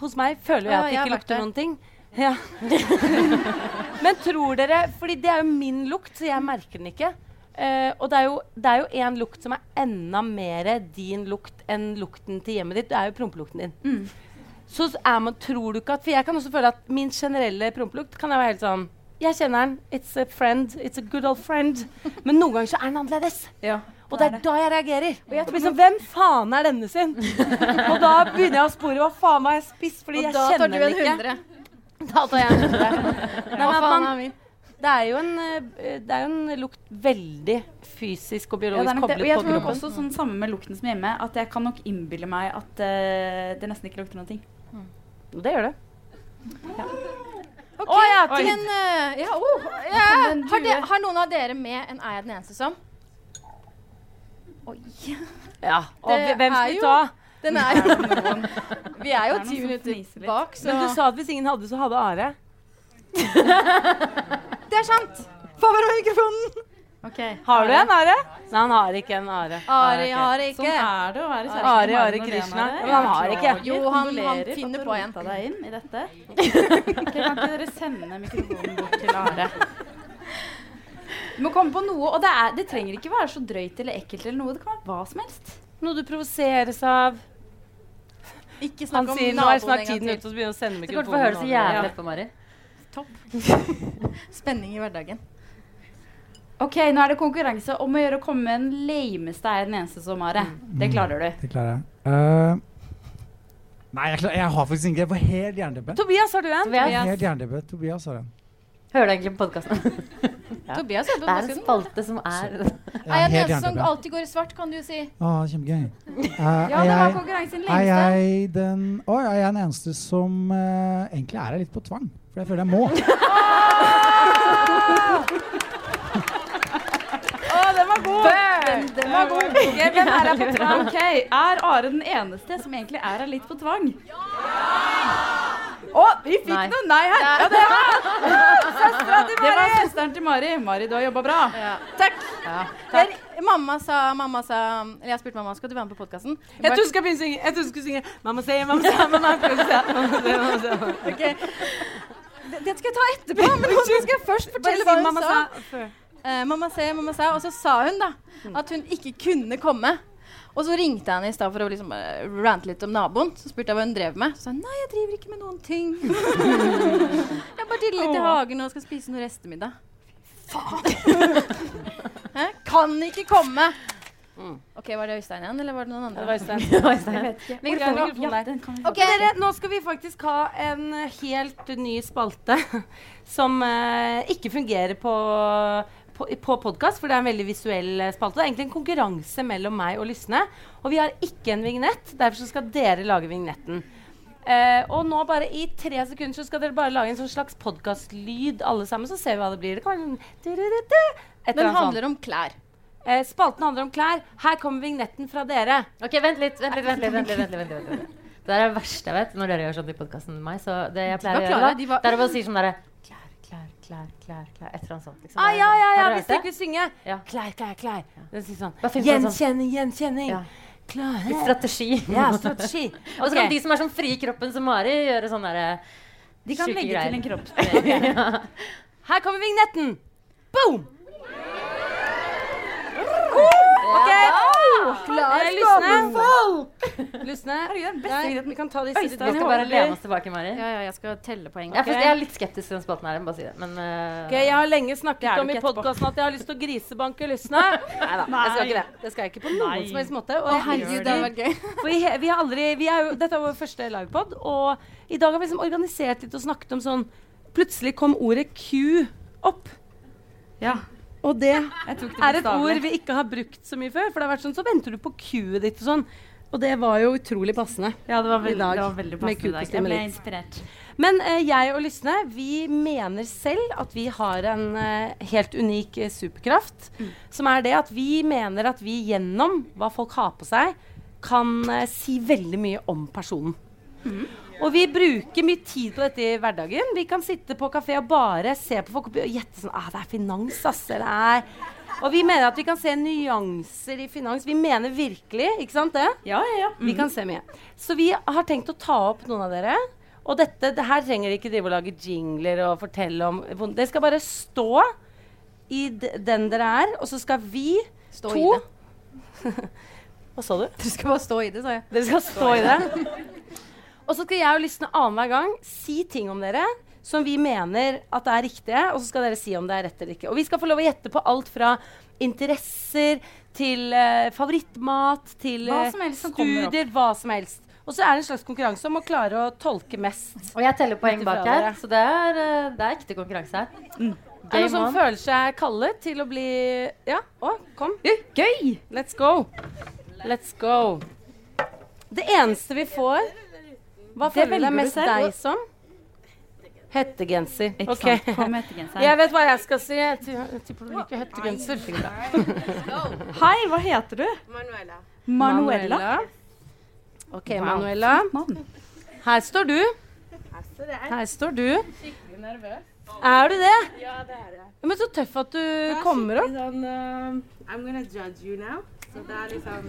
S4: hos meg føler jeg at det ikke lukter noen ting. Ja. Men tror dere Fordi det er jo min lukt, så jeg merker den ikke. Uh, og det er, jo, det er jo en lukt som er enda mer din lukt enn lukten til hjemmet ditt. Det er jo prompelukten din. Så er man, tror du ikke at For jeg kan også føle at min generelle prompelukt kan jeg være helt sånn Jeg kjenner den. It's a friend. It's a good old friend. Men noen ganger så er den annerledes. og det er da jeg reagerer. Og jeg sånn, Hvem faen er denne sin? og da begynner jeg å spore. Hva faen har jeg spist? Fordi
S5: Og
S4: jeg kjenner den ikke.
S5: Hundre.
S4: Da tar jeg en. Nei, men at man- det er jo en, eh, det er jo en lukt veldig fysisk og biologisk
S3: ja,
S4: koblet
S3: Og jeg
S4: på
S3: tror nok
S4: kroppen.
S3: også sånn samme med lukten som hjemme, at jeg kan nok innbille meg at uh, det nesten ikke lukter noen ting.
S4: Det gjør det.
S5: Ja.
S4: Okay. Oh, ja, til
S5: en, uh, ja, oh, ja. Har, de, har noen av dere med en Er jeg den eneste som? Oi.
S4: Ja. Og hvem skal vi
S5: jo-
S4: ta?
S5: Den er jo Vi er jo
S3: noen
S5: ti minutter bak, så
S4: Men du sa at hvis ingen hadde, så hadde Are.
S5: Det er sant! Få bare mikrofonen!
S4: Har du en Are? Nei, han har ikke en Are.
S5: Ari har ikke.
S3: Sånn er det å være kjæreste
S4: Ari, Are Krishna. Men han har ikke.
S5: Jo, han- han finner på en.
S3: deg inn i dette. Kan ikke dere sende mikrofonen bort til Are? Du må komme på noe, og det, er, det trenger ikke være så drøyt eller ekkelt eller noe. Det kan være hva som helst.
S4: Noe du provoseres av.
S5: Ikke
S4: Han
S5: snakk om
S4: sier nå er
S5: naboen
S4: snart tiden ute, og så begynner han å sende
S6: Det kommer til å få høre så jævlig
S4: etterpå,
S6: på Mari.
S5: Spenning i hverdagen.
S3: Ok, nå er det konkurranse om å gjøre å komme med den lameste er den eneste som har Det klarer du.
S15: Det klarer jeg. Uh, nei, jeg, klar, jeg har faktisk ikke Jeg får helt jernteppe.
S4: Tobias, har du en?
S6: Tobias.
S15: Helt jernteppe. Tobias har en.
S6: Hører du egentlig på podkasten?
S5: Tobias er på
S6: Det er en spalte som er
S5: Er jeg den eneste som alltid går i svart, kan du si?
S15: Å, kjempegøy. Uh,
S5: Ja,
S15: er
S5: det var
S15: jeg-
S5: konkurransen
S15: Er jeg den Å, er jeg den eneste som uh, egentlig er her litt på tvang? For jeg føler jeg må.
S4: Å, den var god!
S5: Den,
S3: Den var god. Okay, Hvem er her på tvang? Okay. Er Are den eneste som egentlig er her litt på tvang? Å, vi fikk
S6: Nei.
S3: noe nei her! Ja, det var søstera til Mari! Det var søsteren til Mari. Mari, du har jobba bra. Takk.
S5: Der, mamma sa, mamma sa Eller jeg spurte mamma skal du være med på podkasten.
S4: Jeg trodde du skulle synge. Jeg skulle synge Mamma sier, mamma sier, mamma sier, sier.
S5: Det, det skal jeg ta etterpå, men nå skal jeg først fortelle hva hun sa.
S4: sa
S5: Eh, mamma sa, mamma sa, og så sa hun da at hun ikke kunne komme. Og så ringte jeg henne i stad for å liksom eh, rante litt om naboen. Så spurte jeg hva hun drev med. Så sa hun nei, jeg driver ikke med noen ting. jeg bare diller litt i hagen og skal spise noe restemiddag. Faen! Kan ikke komme! OK, var det Øystein igjen, eller var det noen andre?
S4: Det var Øystein.
S5: Mikrofonen.
S4: Der. Ok, dere, nå skal vi faktisk ha en helt ny spalte som uh, ikke fungerer på, på, på podkast, for det er en veldig visuell eh, spalte. Det er egentlig en konkurranse mellom meg og Lysne. Og vi har ikke en vignett, derfor så skal dere lage vignetten. Uh, og nå bare i tre sekunder så skal dere bare lage en sånn slags podkastlyd alle sammen, så ser vi hva det blir. Det kan være eller
S5: Den handler om klær.
S4: Uh, spalten handler om klær. Her kommer vignetten fra dere.
S6: Ok, vent litt. vent litt, vent litt, vent litt, vent litt, vent litt. Det er det verste jeg vet når dere gjør sånn i podkasten med meg. Så det jeg pleier å gjøre det er å bare si sånn derre Klær, klær, klær, klær, klær. Et eller annet sånt. Liksom.
S4: Ah, ja, ja, ja, hvis dere vil synge.
S6: Ja.
S4: Klær, klær, klær. Sånn
S6: sånn-
S4: Gjenkjenning, gjenkjenning.
S6: Ja.
S4: Klare.
S6: Litt strategi.
S4: Ja, strategi.
S6: Og så kan de som er sånn frie i kroppen som Mari, gjøre sånn derre
S3: De kan legge
S6: greier.
S3: til en kropp
S6: Ja.
S4: Her kommer vignetten. Boom! OK. Eh, Lysne. Lysne. Nei. Vi kan ta disse
S6: Vi skal bare lene oss tilbake, Mari.
S5: Ja, ja, jeg skal telle poeng.
S6: Er jeg er litt skeptisk til den spalten her. jeg Bare si det. Men uh,
S4: okay, jeg har lenge snakket om i podkasten at jeg har lyst til å grisebanke Lysne. Nei da, jeg skal ikke det. Det skal jeg ikke på noen som helst måte. Og
S5: herregud, det hadde vært gøy.
S4: For vi, vi har aldri, vi er jo, dette er vår første livepod, og i dag har vi liksom organisert litt og snakket om sånn Plutselig kom ordet Q opp.
S3: Ja.
S4: Og det
S3: det
S4: er et ord vi ikke har brukt så mye før. For det har vært sånn, så venter du på Q-et ditt og sånn. Og det var jo utrolig passende
S3: Ja, det var
S4: i
S3: veldig,
S4: dag.
S3: det var veldig passende i dag. Jeg ble inspirert.
S4: Men eh, jeg og Lysne vi mener selv at vi har en eh, helt unik eh, superkraft. Som er det at vi mener at vi gjennom hva folk har på seg, kan eh, si veldig mye om personen. Og vi bruker mye tid på dette i hverdagen. Vi kan sitte på kafé og bare se på folk og gjette sånn ah, Det er finans, ass. Eller er Og vi mener at vi kan se nyanser i finans. Vi mener virkelig, ikke sant det?
S3: Ja, ja, ja.
S4: Vi kan se mye. Så vi har tenkt å ta opp noen av dere. Og dette, det her trenger de ikke drive og lage jingler og fortelle om. Det skal bare stå i den dere er, og så skal vi
S5: Stå
S4: to
S5: i det.
S4: Hva sa du?
S5: Dere skal bare stå i det, sa jeg.
S4: Dere skal stå i det. Og så skal jeg og lystne annenhver gang si ting om dere som vi mener at det er riktige, og så skal dere si om det er rett eller ikke. Og vi skal få lov å gjette på alt fra interesser til uh, favorittmat til
S3: Hva
S4: eh,
S3: som helst som kommer opp.
S4: studier, hva som helst. Og så er det en slags konkurranse om å klare å tolke mest.
S6: Og jeg teller poeng bak her, så det er, eh, det er ekte konkurranse her.
S4: Er det noen som føler seg kallet til å bli Ja, å, kom.
S3: Gøy!
S4: Let's go. Let's go. Det eneste vi får Hva
S3: Det
S4: føler du deg mest deg som? Hettegenser.
S3: Ikke
S4: okay.
S3: sant? Kom.
S4: Jeg vet hva jeg skal si. Jeg tipper du liker hettegenser.
S3: Hei, hva heter du?
S16: Manuela.
S3: Manuela.
S4: OK,
S3: Wow,
S4: Manuela. Her står du. Her står du.
S16: skikkelig nervøs.
S4: Er du det?
S16: Ja, det er jeg.
S4: Men så tøff at du
S16: er
S4: kommer opp.
S16: Sånn, um, I'm gonna judge you now. Så det er liksom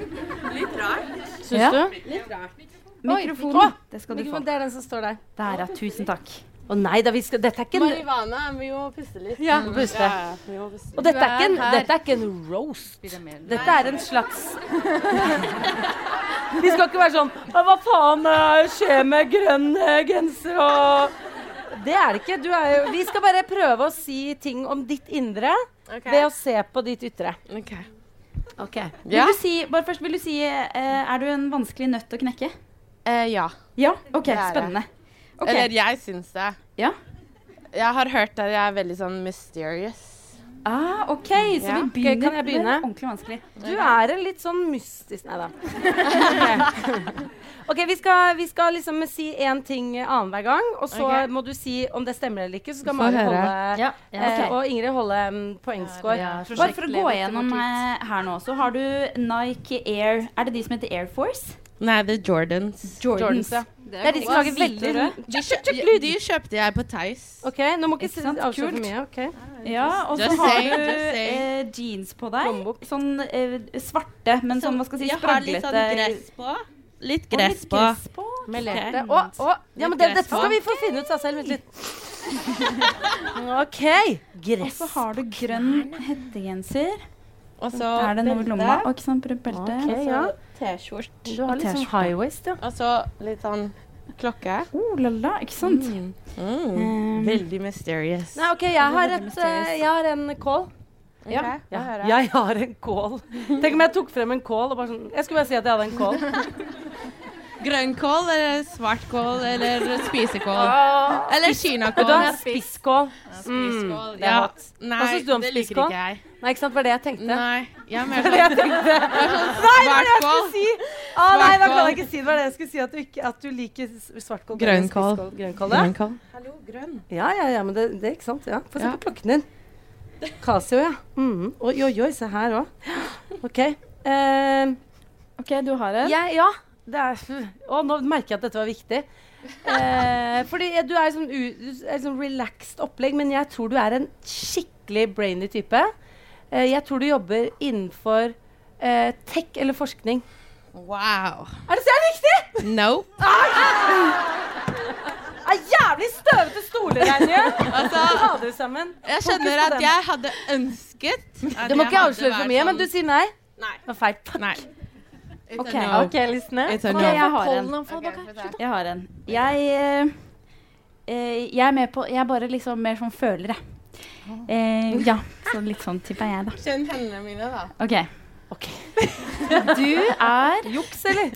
S16: litt rart.
S4: Syns
S3: Ja.
S4: du?
S16: Litt rart.
S3: Mikrofonen. Det skal du få.
S4: Det er den som står der.
S3: Der, ja. Tusen takk.
S4: Å nei da, vi skal Dette er ikke en
S16: Marihuana, vi må puste litt.
S4: Ja,
S16: Mm.
S4: puste.
S16: Ja, ja, puste
S4: Og dette er, ikke en,
S5: er
S4: dette er ikke en roast. Dette er en slags Vi skal ikke være sånn Hva faen eh, skjer med grønn genser og Det er det ikke. Du er jo, vi skal bare prøve å si ting om ditt indre
S16: okay.
S4: ved å se på ditt ytre.
S16: Ok.
S3: Ok. Vil du si, bare først vil du si eh, Er du en vanskelig nøtt å knekke?
S16: Eh, ja.
S3: Ja? OK,
S16: Det det.
S3: spennende. Ok.
S16: Eller jeg syns det.
S3: Ja.
S16: Jeg har hørt at jeg er veldig sånn mysterious.
S3: Ah, OK, så
S16: Ja.
S3: vi begynner
S4: kan jeg begynne?
S3: ordentlig vanskelig.
S4: Du er en litt sånn mystisk Nei da. Ok. Vi skal, vi skal liksom si én ting annenhver gang, og så
S16: okay.
S4: må du si om det stemmer eller ikke. Så skal Mari holde
S3: Ja, ja,
S4: eh, og Ingrid holde um, poengscore.
S3: Bare for å gå gjennom eh, her nå, så har du Nike Air Er det de som heter Air Force?
S16: Nei, det er Jordans.
S4: Jordans, ja. Det er de som lager veldig
S16: De, kjø de kjøpte jeg på Theis.
S4: Ok, Nå må ikke,
S3: sant?
S4: avsløre for mye. Okay.
S3: Ja, og så har du eh, jeans på deg. Sånn eh, svarte, men sånn hva skal jeg si,
S16: jeg har litt sånn gress på. Litt
S3: Og
S16: gress
S3: litt
S16: på.
S3: gress.
S4: Å, å, ja, men
S16: Litt
S4: det, dette skal vi få finne ut av selv. Vent litt. OK.
S3: Og så har du grønn hettegenser.
S16: Og så
S3: er det noe i lomma? Og ikke sant, belte.
S4: Ok,
S3: Og så
S4: ja.
S16: T-skjorte.
S4: Du har litt sånn high waist, ja.
S16: Og så litt sånn klokke.
S3: Oh la la, ikke sant?
S16: Mm.
S3: Um,
S16: Veldig mysterious.
S4: Nei, OK, jeg har, et, jeg har en kål.
S16: Ja,
S4: Ja.
S16: få høre.
S4: Jeg har en kål. Tenk om jeg tok frem en kål og bare sånn Jeg skulle bare si at jeg hadde en kål.
S16: Grønnkål eller svartkål eller spisekål? Eller kinakål.
S4: Du har Spisskål.
S16: Spisskål,
S4: Mm,
S16: ja. Nei,
S4: Hva syns du om
S16: det liker ikke jeg.
S4: Nei, ikke sant. Det var det jeg tenkte.
S16: Nei, jeg er mer
S4: jeg
S16: sånn-
S4: tenkte.
S16: Sånn
S4: Nei, det var det jeg skulle si! Ah, nei, da kan jeg ikke si det. var det jeg skulle si. At du, ikke, at du liker svartkål.
S16: Grønnkål.
S4: Grønnkål, ja.
S16: Grønnkål. Hallo, grønn.
S4: Ja, ja, ja, men det, det er ikke sant. Ja. Få se
S16: Ja.
S4: på klokken din. Casio, ja. Mm. Oi, oi, oi, se her òg. OK. Uh,
S3: OK, du har en?
S4: jeg, ja. Det er, å, nå merker jeg at dette var viktig. Eh, fordi du er sånn, u, du er sånn relaxed opplegg, men jeg tror du er en skikkelig brainy type. Eh, jeg tror du jobber innenfor eh, tech eller forskning.
S16: Wow.
S4: Er det så riktig?
S16: No
S4: Er jævlig støvete stoler her inne.
S16: Altså,
S4: Ta dere sammen.
S16: Jeg skjønner at jeg hadde ønsket at
S4: Du må ikke avsløre for mye, men du
S16: sånn-
S4: sier nei.
S16: Nei.
S4: Det var feil. Takk.
S16: Nei.
S3: Ok.
S16: No.
S6: OK, listene.
S3: Okay,
S16: no.
S3: jeg har en.
S6: Her.
S3: Jeg har en. Jeg, eh, eh, jeg er med på Jeg er bare liksom mer sånn føler, jeg. Eh, ja. Så litt sånn tipper jeg, da.
S16: Kjenn hendene mine, da.
S3: OK. Du er
S4: Juks, eller?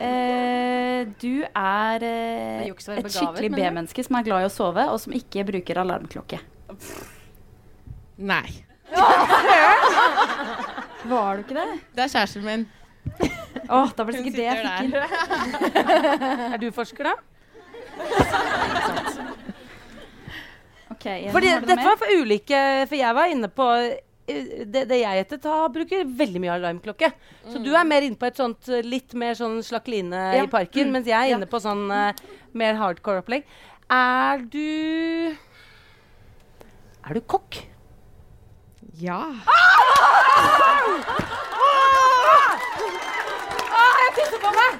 S3: Eh, du er eh,
S6: å
S3: et skikkelig? B-menneske som er glad i å sove, og som ikke bruker alarmklokke.
S16: Nei.
S3: Var du ikke det?
S16: Det er kjæresten min.
S3: Åh, da var det sikkert det jeg fikk inn.
S4: Er du forsker, da?
S3: Ok, Jenny,
S4: Fordi dette var for ulike For jeg var inne på eh, det, det jeg heter, ta, bruker veldig mye alarmklokke. Så du er mer inne på et sånt eh, litt mer sånn slakkeline
S3: Ja.
S4: i parken,
S3: Mm.
S4: mens jeg er
S3: Ja.
S4: inne på sånn uh, mer hardcore opplegg. Er du Er du kokk?
S16: Ja.
S4: Ah, jeg tisser på meg!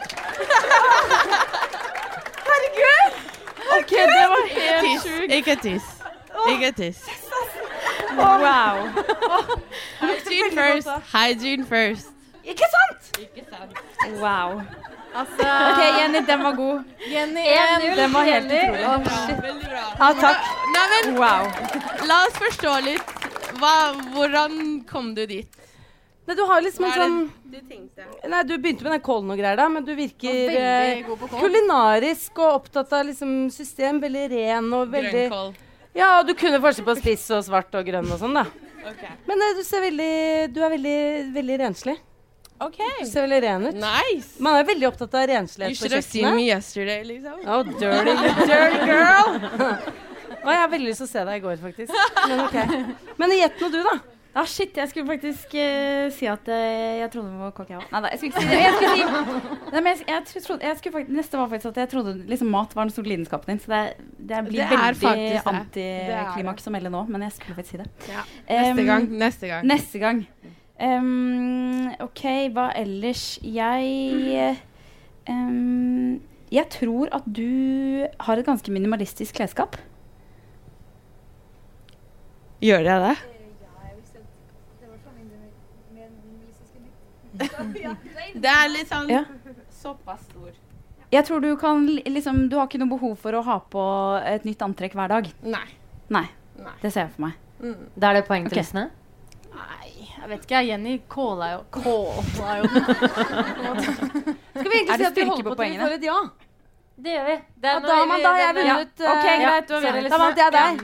S4: Herregud!
S16: Ok, det var helt sjukt. Ikke tiss. Ikke tiss.
S3: Wow.
S16: Hygiene first. Hygiene first.
S4: Ikke sant?
S16: Ikke sant.
S3: wow.
S6: Altså
S3: OK, Jenny, den var god.
S6: Jenny
S3: En,
S6: 1-0
S3: den var helt utrolig.
S16: Veldig bra.
S4: Ja, takk.
S16: Nei, men
S3: Wow.
S16: la oss forstå litt. Hva, hvordan kom du dit?
S4: Nei, du har liksom en sånn
S16: du tenkte?
S4: Nei, Du begynte med den kålen og greier, da, men du virker eh, kulinarisk og opptatt av liksom, system. Veldig ren og veldig
S16: Grønnkål.
S4: Ja, og du kunne forskjell på spiss og svart og grønn og sånn, da.
S16: Okay.
S4: Men uh, du ser veldig Du er veldig, veldig renslig.
S16: Ok.
S4: Du ser veldig ren ut.
S16: Nice.
S4: Man er veldig opptatt av renslighet på
S16: should have seen me yesterday, liksom.
S4: Oh, dirty, dirty girl! Å, jeg har veldig lyst til å se deg i går, faktisk. Men ok. Men gjett nå du, da.
S3: Ah, shit, jeg skulle faktisk uh, si at uh, jeg trodde hun var kokk, jeg òg. Nei da, jeg skulle ikke si det. Jeg skulle si, nei, men jeg, jeg, trodde, jeg skulle faktisk, neste var faktisk at jeg trodde liksom, mat var den store lidenskapen din. Så det, det blir
S16: Det er
S3: veldig antiklimaks å melde nå, men jeg skulle faktisk si det.
S16: Ja. Neste
S3: um,
S16: gang. Neste gang.
S3: Neste gang. Um, OK, hva ellers? Jeg um, Jeg tror at du har et ganske minimalistisk klesskap.
S16: Gjør jeg det? Det er litt sånn
S3: Ja.
S16: såpass stor.
S3: Jeg tror du kan liksom Du har ikke noe behov for å ha på et nytt antrekk hver dag.
S16: Nei.
S3: Nei.
S16: Nei.
S3: Det ser jeg for meg.
S16: Mm.
S6: Da er det poeng til
S3: Ok.
S6: listene.
S5: Jeg vet ikke. Jenny calla jo Calla jo
S4: Skal vi egentlig si at vi holder
S3: på
S4: på til vi får et ja?
S6: Det gjør vi. Det
S4: Ja, da, men da har jeg vunnet.
S3: Ja,
S4: Okay,
S3: greit, du har vunnet.
S4: Da vant jeg deg.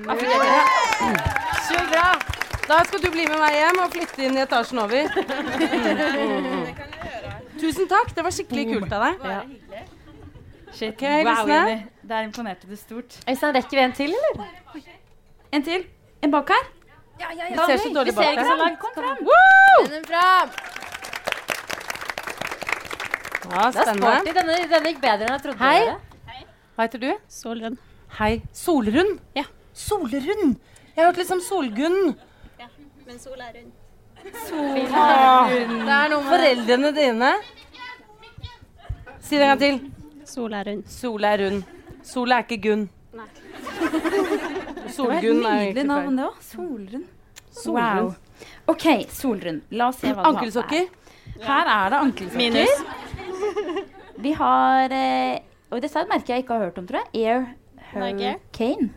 S4: Da skal du bli med meg hjem og flytte inn i etasjen over. Mm. Tusen takk. Det var skikkelig kult av deg.
S3: Shit.
S4: Okay,
S3: wow. Jenny. Der imponerte du stort.
S6: Øystein, rekker vi en til, eller?
S3: En til. En bak her.
S6: Ja, ja,
S4: Det ser så dårlig
S6: Vi ser ikke så langt.
S3: Kom fram.
S6: Den fram.
S4: Ja,
S6: Det er Denne, denne gikk bedre enn jeg trodde.
S4: Hei.
S6: det var.
S4: Hva heter du?
S10: Solrun.
S4: Hei. Solrun?
S10: Ja.
S4: Solrun! Jeg har hørt litt om Solgunn.
S10: Men sol er
S4: rundt.
S6: Sola er noe med
S4: Foreldrene dine Si det en gang til.
S10: Sol er rund.
S4: Sol er rund. Sola er ikke Gunn.
S10: Nei.
S4: Solgunn
S3: er
S4: er
S3: et nydelig navn,
S4: feil.
S3: det òg. Solrund.
S4: Solrund.
S3: Wow. OK, Solrund. La oss se hva du har på
S4: Ankelsokker?
S3: her. Her er det ankelsokker.
S10: Minus.
S3: Vi har eh, Og dette er et merke jeg ikke har hørt om, tror jeg. Air Hurricane.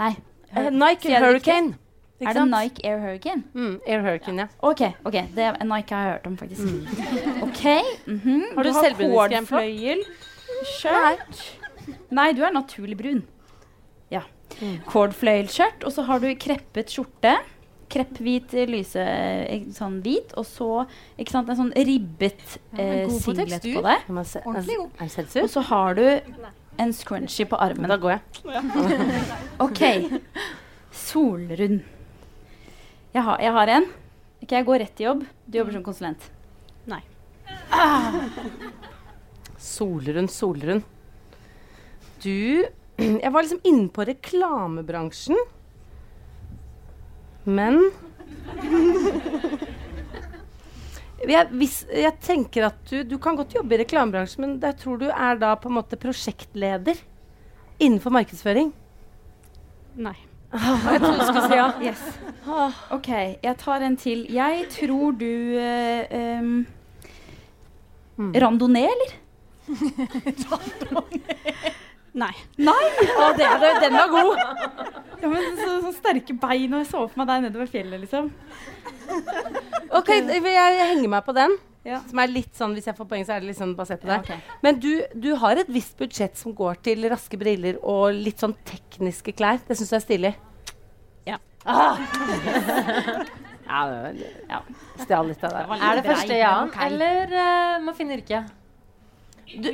S3: Nei.
S4: Eh, Nike Hurricane.
S3: Er det? Nike Air Hurricane?
S4: Mm, Air Hurricane, ja.
S3: OK. ok, det er Nike har jeg hørt om, faktisk. OK. mhm.
S4: Har du du på?
S3: fløyel? skjørt Nei, du er naturlig brun. Ja. Cordfløyelskjørt, og så har du kreppet skjorte. Krepphvit, lyse eh, sånn hvit, og så ikke sant, en sånn ribbet eh,
S6: ja,
S3: singlet
S6: på,
S3: på deg.
S4: Kan man se-
S6: Ordentlig god.
S3: Og så har du en scrunchie på armen.
S4: Da går jeg.
S3: OK. Solrund. Jeg har, jeg har en. Ikke Jeg går rett til jobb. Du jobber som konsulent.
S10: Nei.
S4: Ah. Solrun, Solrun. Du Jeg var liksom inne på reklamebransjen. Men jeg, hvis, jeg tenker at du, du kan godt jobbe i reklamebransjen, men jeg tror du er da på en måte prosjektleder innenfor markedsføring.
S10: Nei.
S4: Ah, jeg trodde du skulle si ja.
S3: Yes. OK, jeg tar en til. Jeg tror du eh, um, Randonee, eller?
S10: Nei.
S3: Nei! Å, det, det, den var god. Ja, men så, så sterke bein, og jeg så for meg deg nedover fjellet, liksom.
S4: OK, jeg, jeg henger meg på den.
S3: Ja.
S4: Som er litt sånn, Hvis jeg får poeng, så er det litt sånn basert på
S3: Ja, okay.
S4: Men du, du har et visst budsjett som går til raske briller og litt sånn tekniske klær. Det syns du er stilig?
S10: Ja.
S4: Ah! ja, det var, ja. Stjal litt av det.
S6: Er det første ja-en, eller uh, må finne yrke?
S4: Du,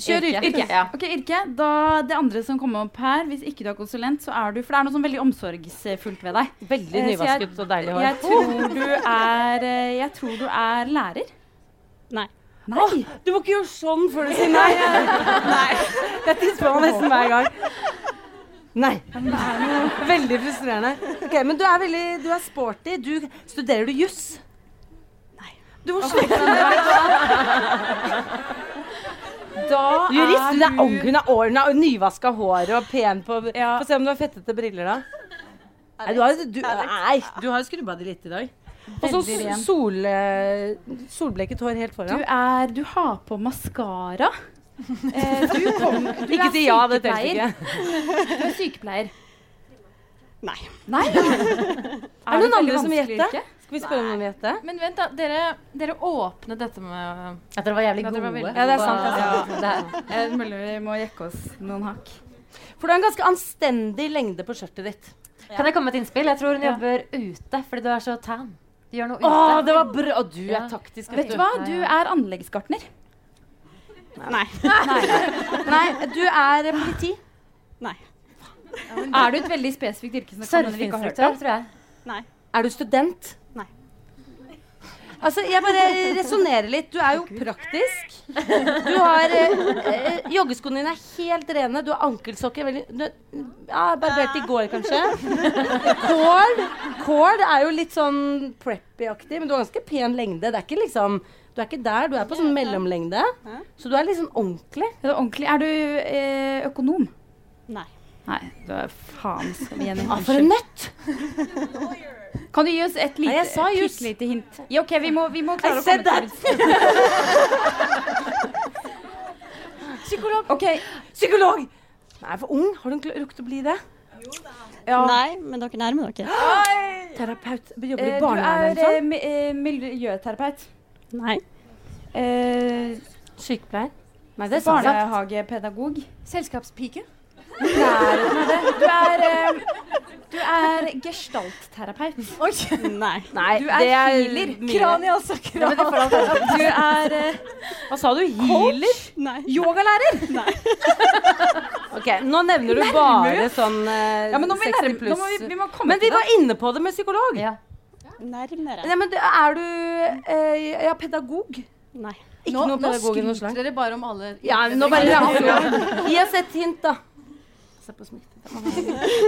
S4: kjør yrke.
S3: Yrke. Ok, yrke. Da, det andre som kommer opp her, hvis ikke du er konsulent, så er du For det er noe sånn veldig omsorgsfullt ved deg.
S4: Veldig
S3: Eh, jeg-
S4: nyvasket og deilig hår.
S3: Jeg tror du er, eh, jeg tror du er lærer.
S10: Nei.
S3: Nei.
S4: Du må ikke gjøre sånn før du sier nei. nei. Jeg spør man nesten hver gang. Nei. Veldig frustrerende. Ok, Men du er veldig Du er sporty. Du, studerer du juss? Nei. Du må slutte med det.
S3: Da
S4: Jurist?
S3: er
S4: Hun er, ung, hun er ordna og nyvaska hår og pen på
S3: Ja.
S4: Få se om du har fettete briller, da. Nei, du har, du, nei, du har jo skrubba de litt i dag. Og så sol, eh, solbleket hår helt
S3: Du,
S4: foran.
S3: er, du har på maskara. Eh, du kom, du
S4: Ikke si ja, det teller ikke.
S3: Du er sykepleier.
S10: Nei.
S3: Nei?
S4: Er det noen andre som vil gjette? Skal vi spørre om noen gjette?
S5: Men vent, da. Dere, dere åpnet dette med
S6: At dere var jævlig
S5: dere var
S6: gode.
S5: veldig
S4: Ja, det er sant. Det er sant.
S6: det er-
S3: Jeg mulig vi må jekke oss noen hakk.
S4: For du har en ganske anstendig lengde på skjørtet ditt.
S6: Kan jeg komme med et innspill? Jeg tror hun jobber ute fordi du er så tan. Du gjør noe ute.
S4: Åh, det var bra! Og du
S6: Ja.
S4: er taktisk.
S3: Vet du hva? Du er anleggsgartner.
S10: Nei.
S4: Nei, du er eh, politi.
S10: Nei.
S3: Er du et veldig spesifikt yrke
S6: Surfeinstruktør, tror jeg.
S10: Nei.
S4: Er du student? Altså, jeg bare resonnerer litt. Du er jo praktisk. Du har eh, eh, Joggeskoene dine er helt rene. Du har ankelsokker. Veldig, du, ja, barbert i går, kanskje. Kål. Kål er jo litt sånn preppy-aktig, men du har ganske pen lengde. Det er ikke liksom Du er ikke der. Du er på sånn mellomlengde. Så du er sånn ordentlig.
S3: Er du ordentlig? Er du eh, økonom?
S10: Nei.
S3: Nei, du er faen så Jenny.
S4: Ah, for en nøtt!
S3: Kan du gi oss et lite,
S4: Nei, jeg sa
S3: lite hint? Ja, OK, vi må, vi må
S4: I
S3: klare å
S4: said
S3: komme til
S4: Psykolog.
S3: Okay.
S4: Psykolog! Nei, for ung. Har du rukket å bli det?
S3: Ja.
S10: Nei, men dere nærmer dere.
S4: Terapeut. Jobber
S3: Eh,
S4: i
S3: du
S4: barnevernet
S3: er
S4: eller
S3: eh,
S4: sånn?
S3: eh, miljøterapeut.
S10: Nei.
S3: Eh,
S4: Sykepleier? Nei, det er sant.
S3: barnehagepedagog.
S5: Selskapspike.
S3: Nærheten av det. Du er, eh, du er gestaltterapeut.
S4: Oi. Nei. Nei,
S3: Du er
S4: det er
S3: healer.
S4: være.
S3: Du er eh,
S4: Hva sa du? Healer?
S14: Nei.
S3: Yogalærer.
S4: Ok, Nå nevner du bare sånn eh,
S3: Ja, men nå må vi
S4: 60
S3: nærme- nå
S4: pluss.
S3: må vi- vi må komme
S4: Men
S3: til
S4: vi
S3: det.
S4: var inne på det med psykolog.
S6: Ja.
S14: Nærmere.
S4: Nei, men det, er du eh, ja, pedagog?
S14: Nei.
S4: Ikke
S5: Nå,
S4: noe
S5: nå
S4: pedagog i noe slag?
S5: skryter dere bare om alle
S4: Ja, nå bare Gi oss et hint, da. Se på smitte.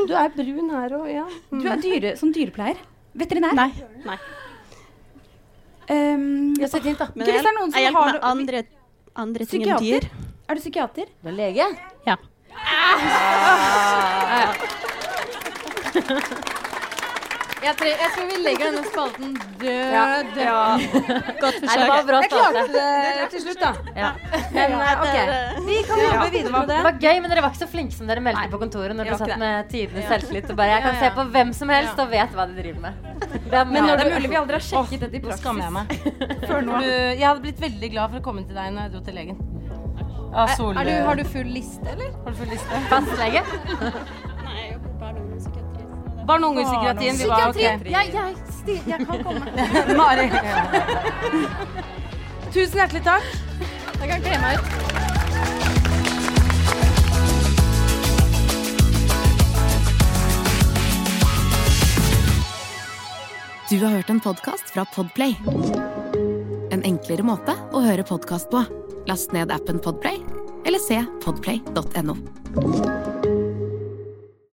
S4: Du er brun her òg, ja.
S3: Du er dyre, sånn dyrepleier. Veterinær.
S14: Nei. Nei.
S3: Um,
S4: oss et hint, da.
S14: Men
S3: Hvis
S14: jeg,
S3: det er noen som
S14: jeg hjelper med andre, andre ting enn dyr.
S3: Er du psykiater?
S4: Du er lege?
S14: Ja.
S5: Jeg, tror, jeg tror vi legger denne spalten død.
S4: Ja.
S5: død.
S6: Nei,
S5: Godt
S6: det
S5: forsøk.
S6: var bra
S4: Jeg klarte det til slutt, da.
S6: Ja.
S4: Men eh, ok, vi kan jobbe videre med
S6: Det
S4: det.
S6: var gøy, men dere var ikke så flinke som dere meldte på kontoret når
S4: det
S6: dere satt med tidenes selvtillit og bare Jeg kan
S5: Ja,
S6: se på hvem som helst og vet hva de driver med. Det er,
S4: Men når
S3: det er mulig vi aldri har sjekket dette i praksis.
S4: skammer jeg meg. Før nå. Du, jeg hadde blitt veldig glad for å komme til deg når jeg dro til legen. Ja, sol,
S5: Er du, har du full liste, eller?
S4: har du full liste?
S6: fastlege.
S14: Nei, jeg jobber bare noen psykiatri.
S4: Barne- og ungdomspsykiatrien. Vi var
S5: Psykiatri!
S4: ok.
S5: Jeg, jeg, sti, jeg kan komme.
S4: Mari. Tusen hjertelig takk.
S5: Jeg kan kle meg ut.
S1: Du har hørt en podkast fra Podplay. En enklere måte å høre podkast på. Last ned appen Podplay, eller se podplay.no.